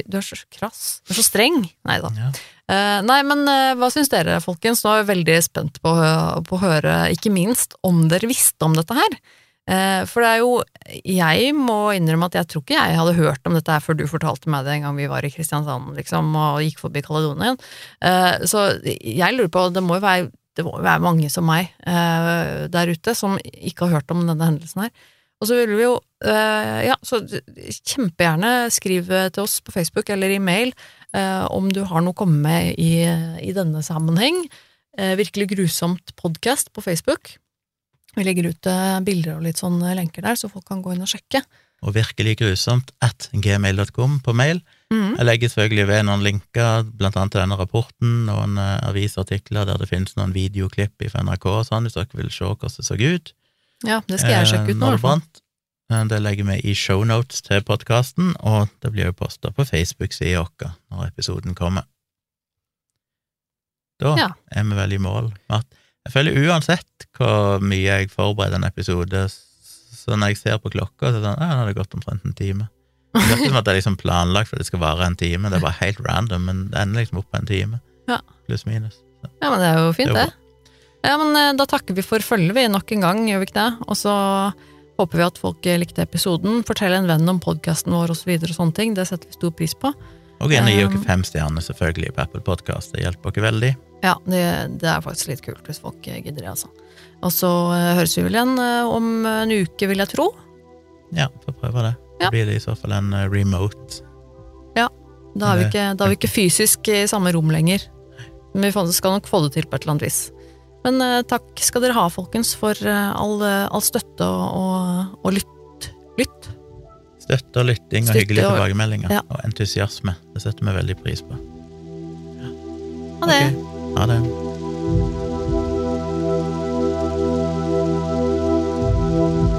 du er så krass. Du er så streng. Nei da. ja. Eh, nei, men eh, hva syns dere, folkens? Nå er jeg veldig spent på, på å høre, ikke minst, om dere visste om dette her. Eh, for det er jo Jeg må innrømme at jeg tror ikke jeg hadde hørt om dette her før du fortalte meg det en gang vi var i Kristiansand, liksom, og gikk forbi Kaledonien. Så jeg lurer på, det må jo være det må jo være mange som meg der ute som ikke har hørt om denne hendelsen her. Og så vil vi jo Ja, så kjempegjerne skriv til oss på Facebook eller i mail om du har noe å komme med i, i denne sammenheng. Eh, virkelig grusomt podkast på Facebook. Vi legger ut eh, bilder og litt sånne lenker der, så folk kan gå inn og sjekke. Og virkelig grusomt at gmail.com på mail. Mm. Jeg legger selvfølgelig ved noen linker, blant annet til denne rapporten, noen eh, avisartikler der det finnes noen videoklipp fra NRK og sånn, hvis dere vil se hvordan det så ut. Ja, det skal jeg sjekke ut Eh, nå. Eh, Det legger vi i shownotes til podkasten, og det blir jo posta på Facebook-sida vår når episoden kommer. Da Ja. er vi vel i mål. At jeg føler uansett hvor mye jeg forbereder en episode, så når jeg ser på klokka, så er det sånn, ja, nå har det gått omtrent en time. Det er ikke som at det er liksom planlagt for at det skal vare en time, det er bare helt random, men det ender liksom opp på en time. Ja. Pluss minus. Så. Ja, men det er jo fint, Det det. Ja, men eh, da takker vi for følget, vi, nok en gang, gjør vi ikke det? Og så håper vi at folk eh, likte episoden. Fortell en venn om podkasten vår, og så videre og sånne ting. Det setter vi stor pris på. Og gjerne gi Um, dere fem stjerner, selvfølgelig, på Apple Podcast. Det hjelper dere veldig. Ja, det, det er faktisk litt kult hvis folk eh, gidder det, altså. Og så eh, høres vi vel igjen eh, om en uke, vil jeg tro. Ja, får prøve det. Ja. Da blir det i så fall en remote. remote. Da er vi ikke, er vi ikke fysisk i samme rom lenger. Men vi skal nok få det til på et eller annet vis. Men eh, takk skal dere ha, folkens, for eh, all, eh, all, støtte og, og, lytt. Lytt. Støtte og lytting og hyggelige og... tilbakemeldinger ja. og entusiasme. Det setter vi veldig pris på. Ja. Ha det. Okay. Ha det. thank